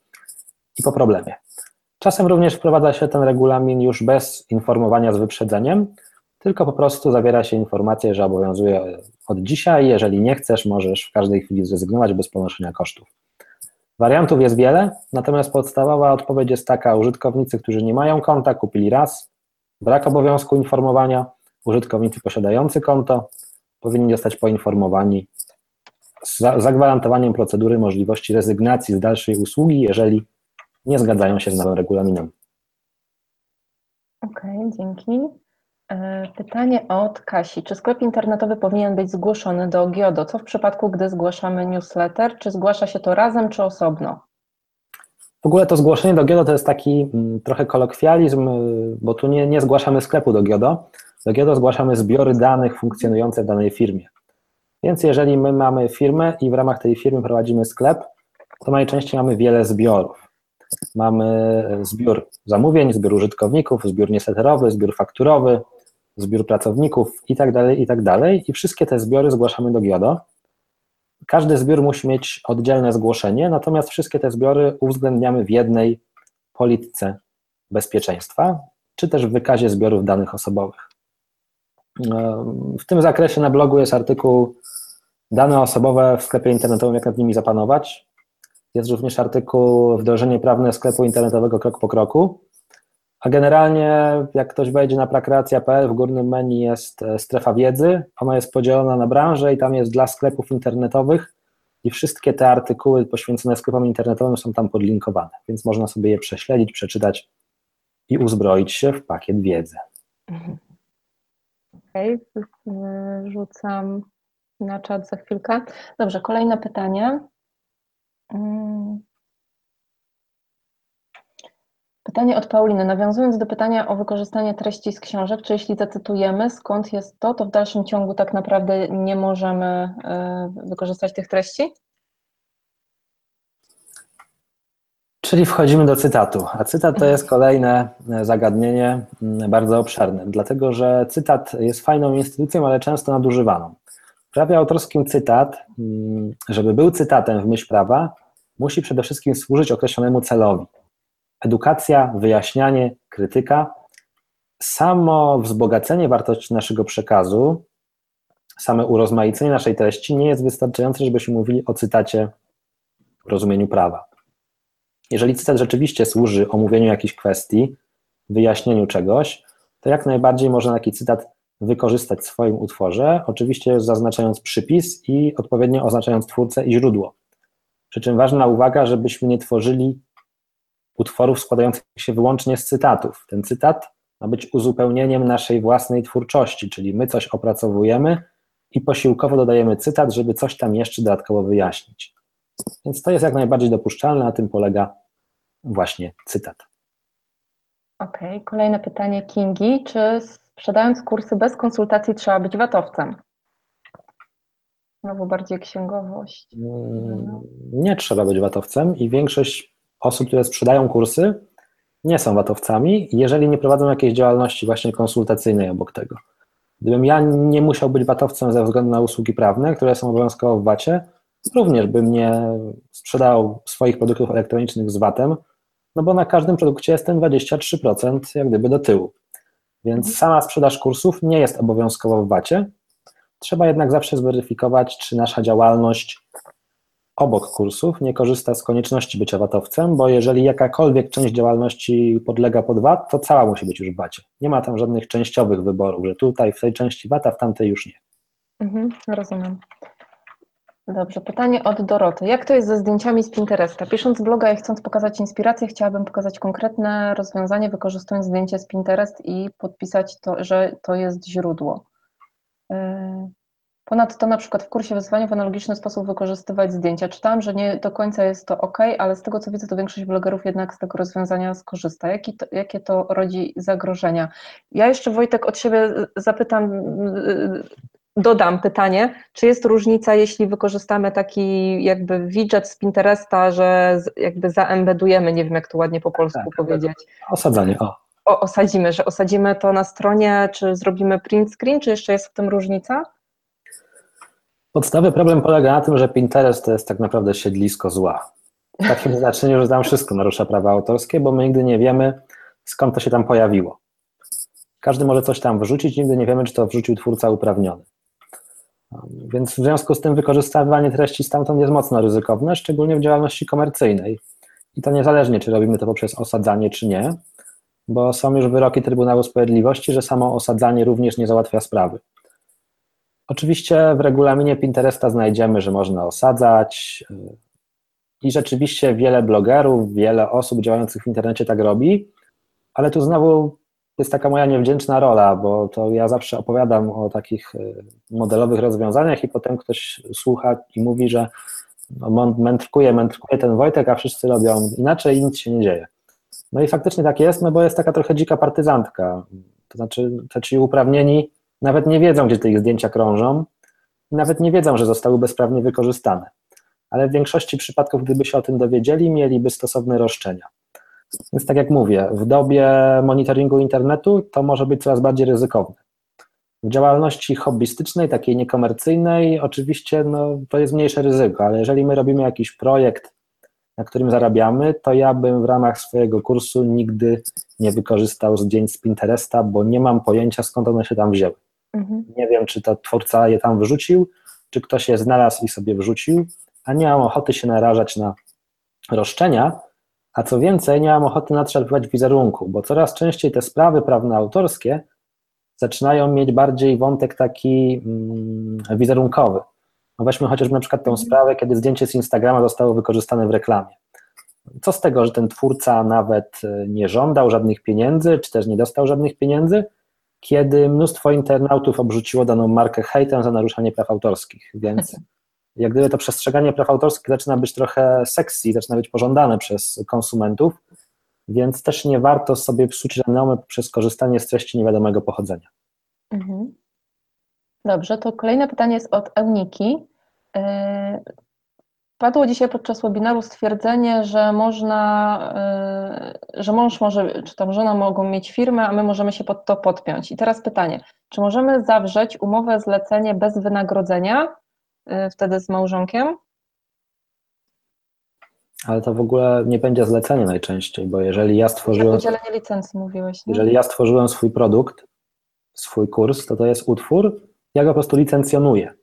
i po problemie. Czasem również wprowadza się ten regulamin już bez informowania z wyprzedzeniem, tylko po prostu zawiera się informację, że obowiązuje od dzisiaj. Jeżeli nie chcesz, możesz w każdej chwili zrezygnować bez ponoszenia kosztów. Wariantów jest wiele, natomiast podstawowa odpowiedź jest taka: użytkownicy, którzy nie mają konta, kupili raz, brak obowiązku informowania, użytkownicy posiadający konto powinni zostać poinformowani z zagwarantowaniem procedury możliwości rezygnacji z dalszej usługi, jeżeli nie zgadzają się z nowym regulaminem. Okej, okay, dzięki. E, pytanie od Kasi. Czy sklep internetowy powinien być zgłoszony do GIODO? Co w przypadku, gdy zgłaszamy newsletter? Czy zgłasza się to razem, czy osobno? W ogóle to zgłoszenie do GIODO to jest taki mm, trochę kolokwializm, y, bo tu nie, nie zgłaszamy sklepu do GIODO. Do GIODO zgłaszamy zbiory danych funkcjonujące w danej firmie. Więc jeżeli my mamy firmę i w ramach tej firmy prowadzimy sklep, to najczęściej mamy wiele zbiorów. Mamy zbiór zamówień, zbiór użytkowników, zbiór niesleterowy, zbiór fakturowy, zbiór pracowników i tak dalej, i tak. I wszystkie te zbiory zgłaszamy do GIODO. Każdy zbiór musi mieć oddzielne zgłoszenie, natomiast wszystkie te zbiory uwzględniamy w jednej polityce bezpieczeństwa, czy też w wykazie zbiorów danych osobowych. W tym zakresie na blogu jest artykuł Dane osobowe w sklepie internetowym, jak nad nimi zapanować. Jest również artykuł Wdrożenie prawne sklepu internetowego krok po kroku. A generalnie, jak ktoś wejdzie na prakreacja.pl, w górnym menu jest e, strefa wiedzy. Ona jest podzielona na branże i tam jest dla sklepów internetowych i wszystkie te artykuły poświęcone sklepom internetowym są tam podlinkowane, więc można sobie je prześledzić, przeczytać i uzbroić się w pakiet wiedzy. Okej, okay, rzucam na czat za chwilkę. Dobrze, kolejne pytanie. Mm. Pytanie od Pauliny. Nawiązując do pytania o wykorzystanie treści z książek, czy jeśli zacytujemy, skąd jest to, to w dalszym ciągu tak naprawdę nie możemy e, wykorzystać tych treści? Czyli wchodzimy do cytatu. A cytat to jest kolejne e, zagadnienie mm, bardzo obszerne, dlatego że cytat jest fajną instytucją, ale często nadużywaną. W prawie autorskim cytat, mm, żeby był cytatem w myśl prawa, musi przede wszystkim służyć określonemu celowi edukacja, wyjaśnianie, krytyka, samo wzbogacenie wartości naszego przekazu, same urozmaicenie naszej treści nie jest wystarczające, żebyśmy mówili o cytacie w rozumieniu prawa. Jeżeli cytat rzeczywiście służy omówieniu jakiejś kwestii, wyjaśnieniu czegoś, to jak najbardziej można taki cytat wykorzystać w swoim utworze, oczywiście zaznaczając przypis i odpowiednio oznaczając twórcę i źródło. Przy czym ważna uwaga, żebyśmy nie tworzyli utworów składających się wyłącznie z cytatów. Ten cytat ma być uzupełnieniem naszej własnej twórczości, czyli my coś opracowujemy i posiłkowo dodajemy cytat, żeby coś tam jeszcze dodatkowo wyjaśnić. Więc to jest jak najbardziej dopuszczalne, na tym polega właśnie cytat. Okej, okay. kolejne pytanie Kingi. Czy sprzedając kursy bez konsultacji trzeba być watowcem? Znowu bardziej księgowość. Mm, nie trzeba być watowcem i większość osób, które sprzedają kursy, nie są watowcami, jeżeli nie prowadzą jakiejś działalności właśnie konsultacyjnej obok tego. Gdybym ja nie musiał być watowcem ze względu na usługi prawne, które są obowiązkowo w VAT-ie, również bym nie sprzedał swoich produktów elektronicznych z VAT-em, no bo na każdym produkcie jest ten 23% jak gdyby do tyłu. Więc mhm. sama sprzedaż kursów nie jest obowiązkowa w VAT-ie. Trzeba jednak zawsze zweryfikować, czy nasza działalność obok kursów nie korzysta z konieczności bycia VAT-owcem, bo jeżeli jakakolwiek część działalności podlega pod VAT, to cała musi być już w VAT-ie. Nie ma tam żadnych częściowych wyborów, że tutaj w tej części VAT, a w tamtej już nie. Mhm, rozumiem. Dobrze, pytanie od Doroty. Jak to jest ze zdjęciami z Pinteresta? Pisząc bloga i chcąc pokazać inspirację, chciałabym pokazać konkretne rozwiązanie, wykorzystując zdjęcie z Pinterest i podpisać to, że to jest źródło. Ponadto na przykład w kursie wyzwania w analogiczny sposób wykorzystywać zdjęcia. Czytałam, że nie do końca jest to ok, ale z tego co widzę, to większość blogerów jednak z tego rozwiązania skorzysta. Jaki to, jakie to rodzi zagrożenia? Ja jeszcze Wojtek od siebie zapytam yy, dodam pytanie, czy jest różnica, jeśli wykorzystamy taki jakby widget z Pinteresta, że jakby zaembedujemy, nie wiem jak to ładnie po polsku tak, powiedzieć. Osadzanie, o. o. Osadzimy, że osadzimy to na stronie, czy zrobimy print screen, czy jeszcze jest w tym różnica? Podstawowy problem polega na tym, że Pinterest to jest tak naprawdę siedlisko zła. W takim znaczeniu, że tam wszystko narusza prawa autorskie, bo my nigdy nie wiemy, skąd to się tam pojawiło. Każdy może coś tam wrzucić, nigdy nie wiemy, czy to wrzucił twórca uprawniony. Więc w związku z tym wykorzystywanie treści stamtąd jest mocno ryzykowne, szczególnie w działalności komercyjnej. I to niezależnie, czy robimy to poprzez osadzanie, czy nie, bo są już wyroki Trybunału Sprawiedliwości, że samo osadzanie również nie załatwia sprawy. Oczywiście w regulaminie Pinteresta znajdziemy, że można osadzać i rzeczywiście wiele blogerów, wiele osób działających w internecie tak robi, ale tu znowu jest taka moja niewdzięczna rola, bo to ja zawsze opowiadam o takich y, modelowych rozwiązaniach i potem ktoś słucha i mówi, że no, mędrkuje, mędrkuje ten Wojtek, a wszyscy robią inaczej i nic się nie dzieje. No i faktycznie tak jest, no bo jest taka trochę dzika partyzantka. To znaczy, te ci uprawnieni nawet nie wiedzą, gdzie te ich zdjęcia krążą, nawet nie wiedzą, że zostały bezprawnie wykorzystane. Ale w większości przypadków, gdyby się o tym dowiedzieli, mieliby stosowne roszczenia. Więc tak jak mówię, w dobie monitoringu internetu to może być coraz bardziej ryzykowne. W działalności hobbystycznej, takiej niekomercyjnej, oczywiście no, to jest mniejsze ryzyko, ale jeżeli my robimy jakiś projekt, na którym zarabiamy, to ja bym w ramach swojego kursu nigdy nie wykorzystał zdjęć z Pinteresta, bo nie mam pojęcia skąd one się tam wzięły. Mhm. Nie wiem, czy to twórca je tam wrzucił, czy ktoś je znalazł i sobie wrzucił, a nie mam ochoty się narażać na roszczenia, a co więcej, nie mam ochoty natrzepywać wizerunku, bo coraz częściej te sprawy prawno-autorskie zaczynają mieć bardziej wątek taki mm, wizerunkowy. No weźmy chociażby na przykład tę mhm. sprawę, kiedy zdjęcie z Instagrama zostało wykorzystane w reklamie. Co z tego, że ten twórca nawet e, nie żądał żadnych pieniędzy, czy też nie dostał żadnych pieniędzy, kiedy mnóstwo internautów obrzuciło daną markę hejtem za naruszanie praw autorskich, więc jak gdyby to przestrzeganie praw autorskich zaczyna być trochę sexy, zaczyna być pożądane przez konsumentów, więc też nie warto sobie psuć renomy przez korzystanie z treści niewiadomego pochodzenia. Mhm. Dobrze, to kolejne pytanie jest od Euniki. Padło dzisiaj podczas webinaru stwierdzenie, że można, e, że mąż może, czy tam żona mogą mieć firmę, a my możemy się pod to podpiąć. I teraz pytanie, czy możemy zawrzeć umowę zlecenie bez wynagrodzenia, Y, wtedy z małżonkiem? Ale to w ogóle nie będzie zlecenie najczęściej, bo jeżeli ja stworzyłem. Udzielenie licencji mówiłeś. Nie? Jeżeli ja stworzyłem swój produkt, swój kurs, to to jest utwór, ja go po prostu licencjonuję.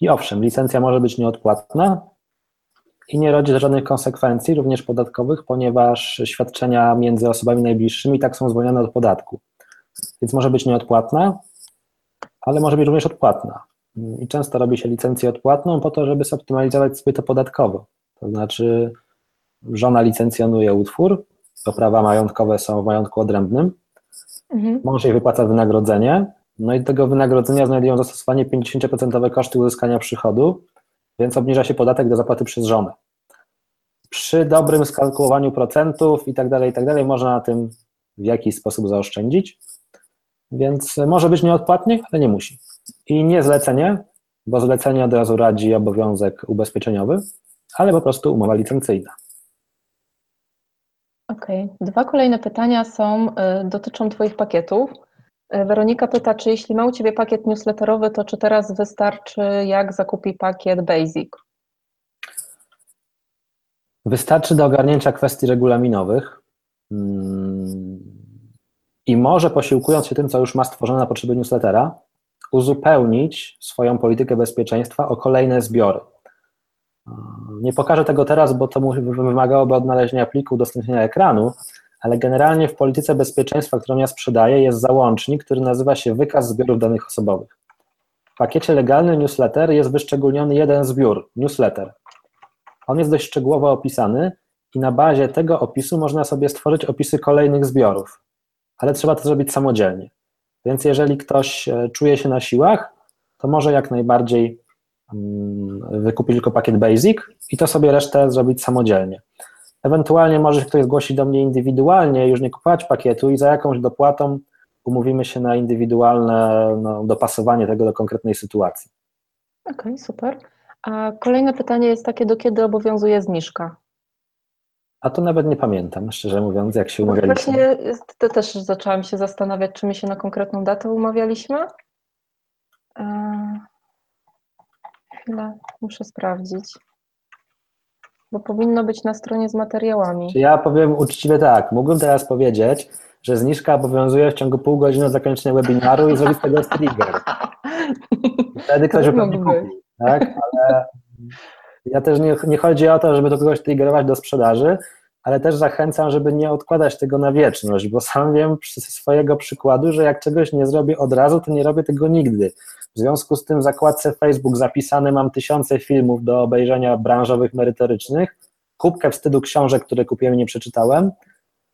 I owszem, licencja może być nieodpłatna i nie rodzi żadnych konsekwencji, również podatkowych, ponieważ świadczenia między osobami najbliższymi tak są zwolnione od podatku. Więc może być nieodpłatna, ale może być również odpłatna i często robi się licencję odpłatną po to, żeby zoptymalizować sobie to podatkowo. To znaczy, żona licencjonuje utwór, to prawa majątkowe są w majątku odrębnym, mhm. mąż jej wypłaca wynagrodzenie, No i do tego wynagrodzenia znajdują zastosowanie 50% koszty uzyskania przychodu, więc obniża się podatek do zapłaty przez żonę. Przy dobrym skalkulowaniu procentów i tak dalej, i tak dalej, można na tym w jakiś sposób zaoszczędzić, więc może być nieodpłatnie, ale nie musi. I nie zlecenie, bo zlecenie od razu radzi obowiązek ubezpieczeniowy, ale po prostu umowa licencyjna. Okej. Okay. Dwa kolejne pytania są, y, dotyczą Twoich pakietów. Y, Weronika pyta, czy jeśli ma u Ciebie pakiet newsletterowy, to czy teraz wystarczy, jak zakupi pakiet Basic? Wystarczy do ogarnięcia kwestii regulaminowych mm, i może posiłkując się tym, co już ma stworzone na potrzeby newslettera, uzupełnić swoją politykę bezpieczeństwa o kolejne zbiory. Nie pokażę tego teraz, bo to wymagałoby odnalezienia pliku, udostępnienia ekranu, ale generalnie w polityce bezpieczeństwa, którą ja sprzedaję, jest załącznik, który nazywa się wykaz zbiorów danych osobowych. W pakiecie legalnym newsletter jest wyszczególniony jeden zbiór, newsletter. On jest dość szczegółowo opisany i na bazie tego opisu można sobie stworzyć opisy kolejnych zbiorów, ale trzeba to zrobić samodzielnie. Więc jeżeli ktoś e, czuje się na siłach, to może jak najbardziej mm, wykupić tylko pakiet Basic i to sobie resztę zrobić samodzielnie. Ewentualnie może się ktoś zgłosić do mnie indywidualnie, już nie kupować pakietu i za jakąś dopłatą umówimy się na indywidualne no, dopasowanie tego do konkretnej sytuacji. Okej, okay, super. A kolejne pytanie jest takie, do kiedy obowiązuje zniżka? A to nawet nie pamiętam, szczerze mówiąc, jak się umawialiśmy. Właśnie to też zaczęłam się zastanawiać, czy my się na konkretną datę umawialiśmy. Eee, chwilę, muszę sprawdzić. Bo powinno być na stronie z materiałami. Ja powiem uczciwie tak, mógłbym teraz powiedzieć, że zniżka obowiązuje w ciągu pół godziny od zakończenia webinaru i zrobić z tego trigger. Wtedy ktoś by pewnie kupi, tak? Ale ja też nie, nie chodzi o to, żeby to kogoś triggerować do sprzedaży, ale też zachęcam, żeby nie odkładać tego na wieczność, bo sam wiem ze swojego przykładu, że jak czegoś nie zrobię od razu, to nie robię tego nigdy. W związku z tym w zakładce Facebook zapisane mam tysiące filmów do obejrzenia branżowych, merytorycznych, kubkę wstydu książek, które kupiłem i nie przeczytałem,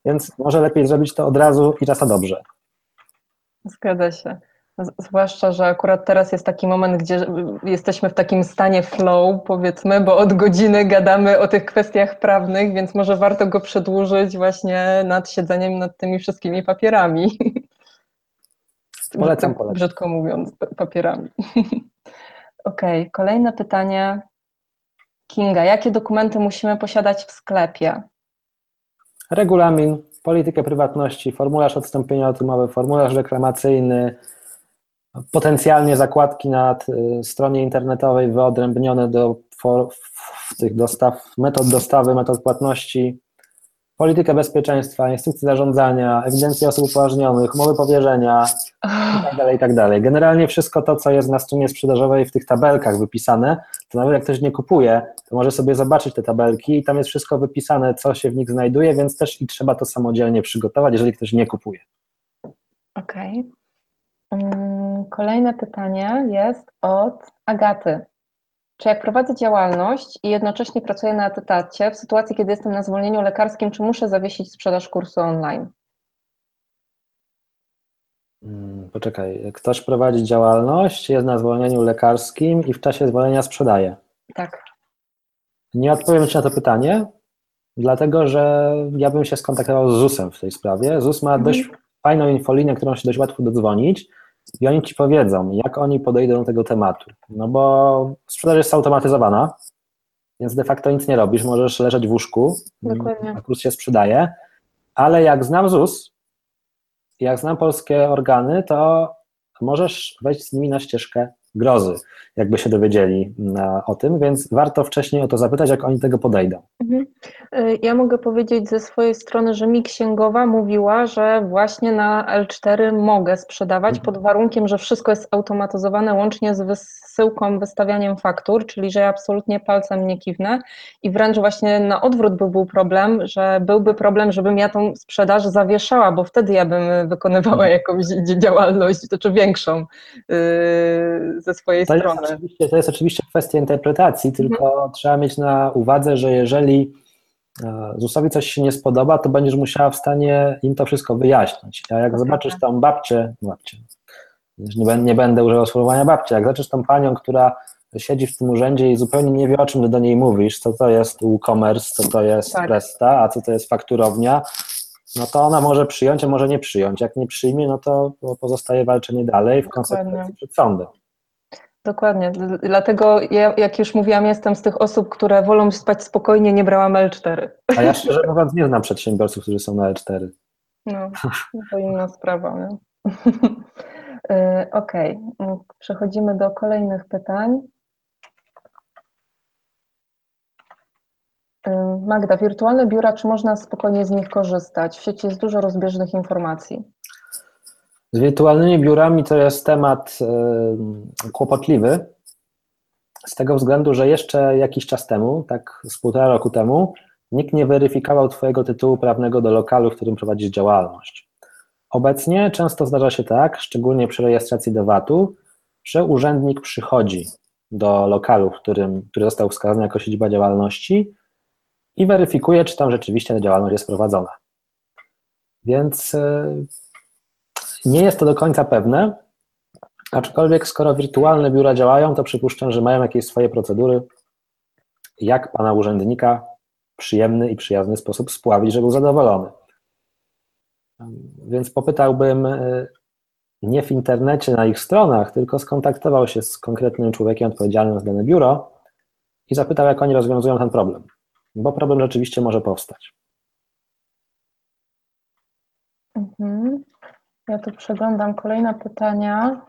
więc może lepiej zrobić to od razu i raz na dobrze. Zgadza się. Zwłaszcza, że akurat teraz jest taki moment, gdzie jesteśmy w takim stanie flow, powiedzmy, bo od godziny gadamy o tych kwestiach prawnych, więc może warto go przedłużyć właśnie nad siedzeniem nad tymi wszystkimi papierami. Polecam, polecam. Brzydko mówiąc, papierami. Okej, okay, kolejne pytanie. Kinga, jakie dokumenty musimy posiadać w sklepie? Regulamin, politykę prywatności, formularz odstąpienia od umowy, formularz reklamacyjny, potencjalnie zakładki na y, stronie internetowej wyodrębnione do for, tych dostaw, metod dostawy, metod płatności, politykę bezpieczeństwa, instrukcje zarządzania, ewidencję osób upoważnionych, umowy powierzenia itd., tak itd. Tak Generalnie wszystko to, co jest na stronie sprzedażowej w tych tabelkach wypisane, to nawet jak ktoś nie kupuje, to może sobie zobaczyć te tabelki i tam jest wszystko wypisane, co się w nich znajduje, więc też i trzeba to samodzielnie przygotować, jeżeli ktoś nie kupuje. Okej. Okay. Mm, kolejne pytanie jest od Agaty. Czy jak prowadzę działalność i jednocześnie pracuję na etacie, w sytuacji, kiedy jestem na zwolnieniu lekarskim, czy muszę zawiesić sprzedaż kursu online? Mm, poczekaj, ktoś prowadzi działalność, jest na zwolnieniu lekarskim i w czasie zwolnienia sprzedaje. Tak. Nie odpowiem Ci na to pytanie, dlatego że ja bym się skontaktował z ZUS-em w tej sprawie. ZUS ma mhm. dość fajną infolinię, którą się dość łatwo dodzwonić i oni ci powiedzą, jak oni podejdą do tego tematu. No bo sprzedaż jest automatyzowana, więc de facto nic nie robisz, możesz leżeć w łóżku, Dokładnie. a kurs się sprzedaje, ale jak znam ZUS, jak znam polskie organy, to możesz wejść z nimi na ścieżkę grozy, jakby się dowiedzieli na, o tym, więc warto wcześniej o to zapytać, jak oni tego podejdą. Mhm. Y, ja mogę powiedzieć ze swojej strony, że mi księgowa mówiła, że właśnie na L4 mogę sprzedawać mhm. pod warunkiem, że wszystko jest automatyzowane łącznie z wysyłką, wystawianiem faktur, czyli że ja absolutnie palcem nie kiwnę i wręcz właśnie na odwrót by był problem, że byłby problem, żebym ja tą sprzedaż zawieszała, bo wtedy ja bym wykonywała mhm. jakąś działalność, to czy większą yy, ze swojej to strony. Jest to jest oczywiście kwestia interpretacji, tylko mhm. trzeba mieć na uwadze, że jeżeli e, ZUS-owi coś się nie spodoba, to będziesz musiała w stanie im to wszystko wyjaśnić. A jak zobaczysz tam babcię, babcię, Nie, nie będę używał sformułowania babcia. Jak zaczniesz tą panią, która siedzi w tym urzędzie i zupełnie nie wie, o czym ty do niej mówisz, co to jest e-commerce, co to jest tak. Presta, a co to jest fakturownia, no to ona może przyjąć, a może nie przyjąć. Jak nie przyjmie, no to pozostaje walczenie dalej, w konsekwencji przed sądem. Dokładnie. Dlatego ja, jak już mówiłam, jestem z tych osób, które wolą spać spokojnie, nie brałam L4. A ja szczerze mówiąc nie znam przedsiębiorców, którzy są na L4. No, to inna sprawa. Nie? Y, okej, okay. przechodzimy do kolejnych pytań. Y, Magda, wirtualne biura, czy można spokojnie z nich korzystać? W sieci jest dużo rozbieżnych informacji. Z wirtualnymi biurami to jest temat kłopotliwy, z tego względu, że jeszcze jakiś czas temu, tak z półtora roku temu, nikt nie weryfikował Twojego tytułu prawnego do lokalu, w którym prowadzisz działalność. Obecnie często zdarza się tak, szczególnie przy rejestracji do VAT-u, że urzędnik przychodzi do lokalu, w którym, który został wskazany jako siedziba działalności i weryfikuje, czy tam rzeczywiście ta działalność jest prowadzona. Więc e, nie jest to do końca pewne, aczkolwiek skoro wirtualne biura działają, to przypuszczam, że mają jakieś swoje procedury, jak pana urzędnika w przyjemny i przyjazny sposób spławić, żeby był zadowolony. Więc popytałbym e, nie w internecie, na ich stronach, tylko skontaktował się z konkretnym człowiekiem odpowiedzialnym za dane biuro i zapytał, jak oni rozwiązują ten problem bo problem rzeczywiście może powstać. Mhm. Ja tu przeglądam kolejne pytania.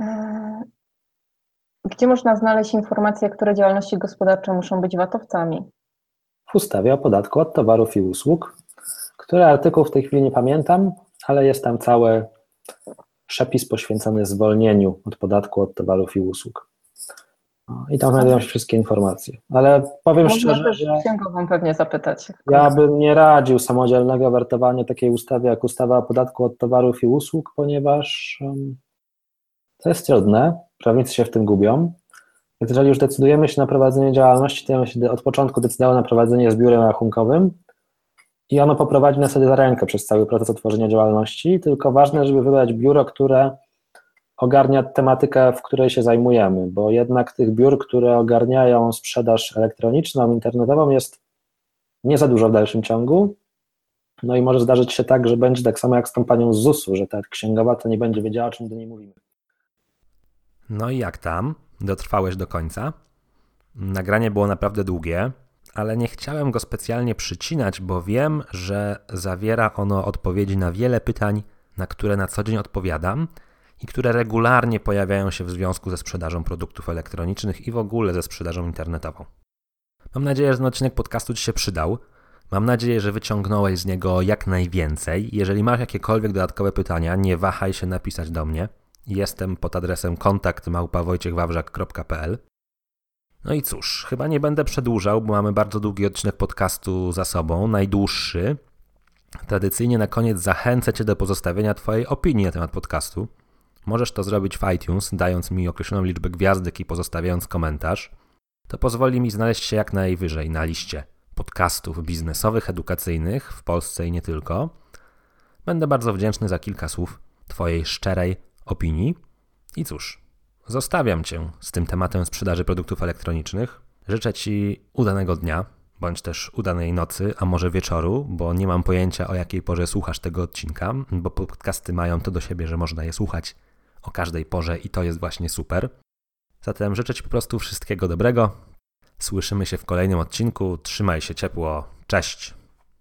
E, gdzie można znaleźć informacje, które działalności gospodarcze muszą być watowcami? W ustawie o podatku od towarów i usług, który artykuł w tej chwili nie pamiętam, ale jest tam cały przepis poświęcony zwolnieniu od podatku od towarów i usług. I tam znajdują się wszystkie informacje. Ale powiem Można szczerze, też że księgową pewnie zapytać. Ja bym nie radził samodzielnego wertowania takiej ustawy jak ustawa o podatku od towarów i usług, ponieważ to jest trudne, prawnicy się w tym gubią. Więc jeżeli już decydujemy się na prowadzenie działalności, to ja się od początku decydował na prowadzenie z biurem rachunkowym i ono poprowadzi nas wtedy za rękę przez cały proces otworzenia działalności, tylko ważne, żeby wybrać biuro, które ogarnia tematykę, w której się zajmujemy, bo jednak tych biur, które ogarniają sprzedaż elektroniczną, internetową jest nie za dużo w dalszym ciągu. No i może zdarzyć się tak, że będzie tak samo jak z tą panią z ZUS-u, że ta księgowa to nie będzie wiedziała, o czym do niej mówimy. No i jak tam? Dotrwałeś do końca? Nagranie było naprawdę długie, ale nie chciałem go specjalnie przycinać, bo wiem, że zawiera ono odpowiedzi na wiele pytań, na które na co dzień odpowiadam – i które regularnie pojawiają się w związku ze sprzedażą produktów elektronicznych i w ogóle ze sprzedażą internetową. Mam nadzieję, że ten odcinek podcastu Ci się przydał. Mam nadzieję, że wyciągnąłeś z niego jak najwięcej. Jeżeli masz jakiekolwiek dodatkowe pytania, nie wahaj się napisać do mnie. Jestem pod adresem kontakt No i cóż, chyba nie będę przedłużał, bo mamy bardzo długi odcinek podcastu za sobą, najdłuższy. Tradycyjnie na koniec zachęcę Cię do pozostawienia Twojej opinii na temat podcastu. Możesz to zrobić w iTunes, dając mi określoną liczbę gwiazdek i pozostawiając komentarz. To pozwoli mi znaleźć się jak najwyżej na liście podcastów biznesowych, edukacyjnych w Polsce i nie tylko. Będę bardzo wdzięczny za kilka słów Twojej szczerej opinii. I cóż, zostawiam Cię z tym tematem sprzedaży produktów elektronicznych. Życzę Ci udanego dnia, bądź też udanej nocy, a może wieczoru, bo nie mam pojęcia o jakiej porze słuchasz tego odcinka, bo podcasty mają to do siebie, że można je słuchać o każdej porze i to jest właśnie super. Zatem życzę Ci po prostu wszystkiego dobrego. Słyszymy się w kolejnym odcinku. Trzymaj się ciepło. Cześć.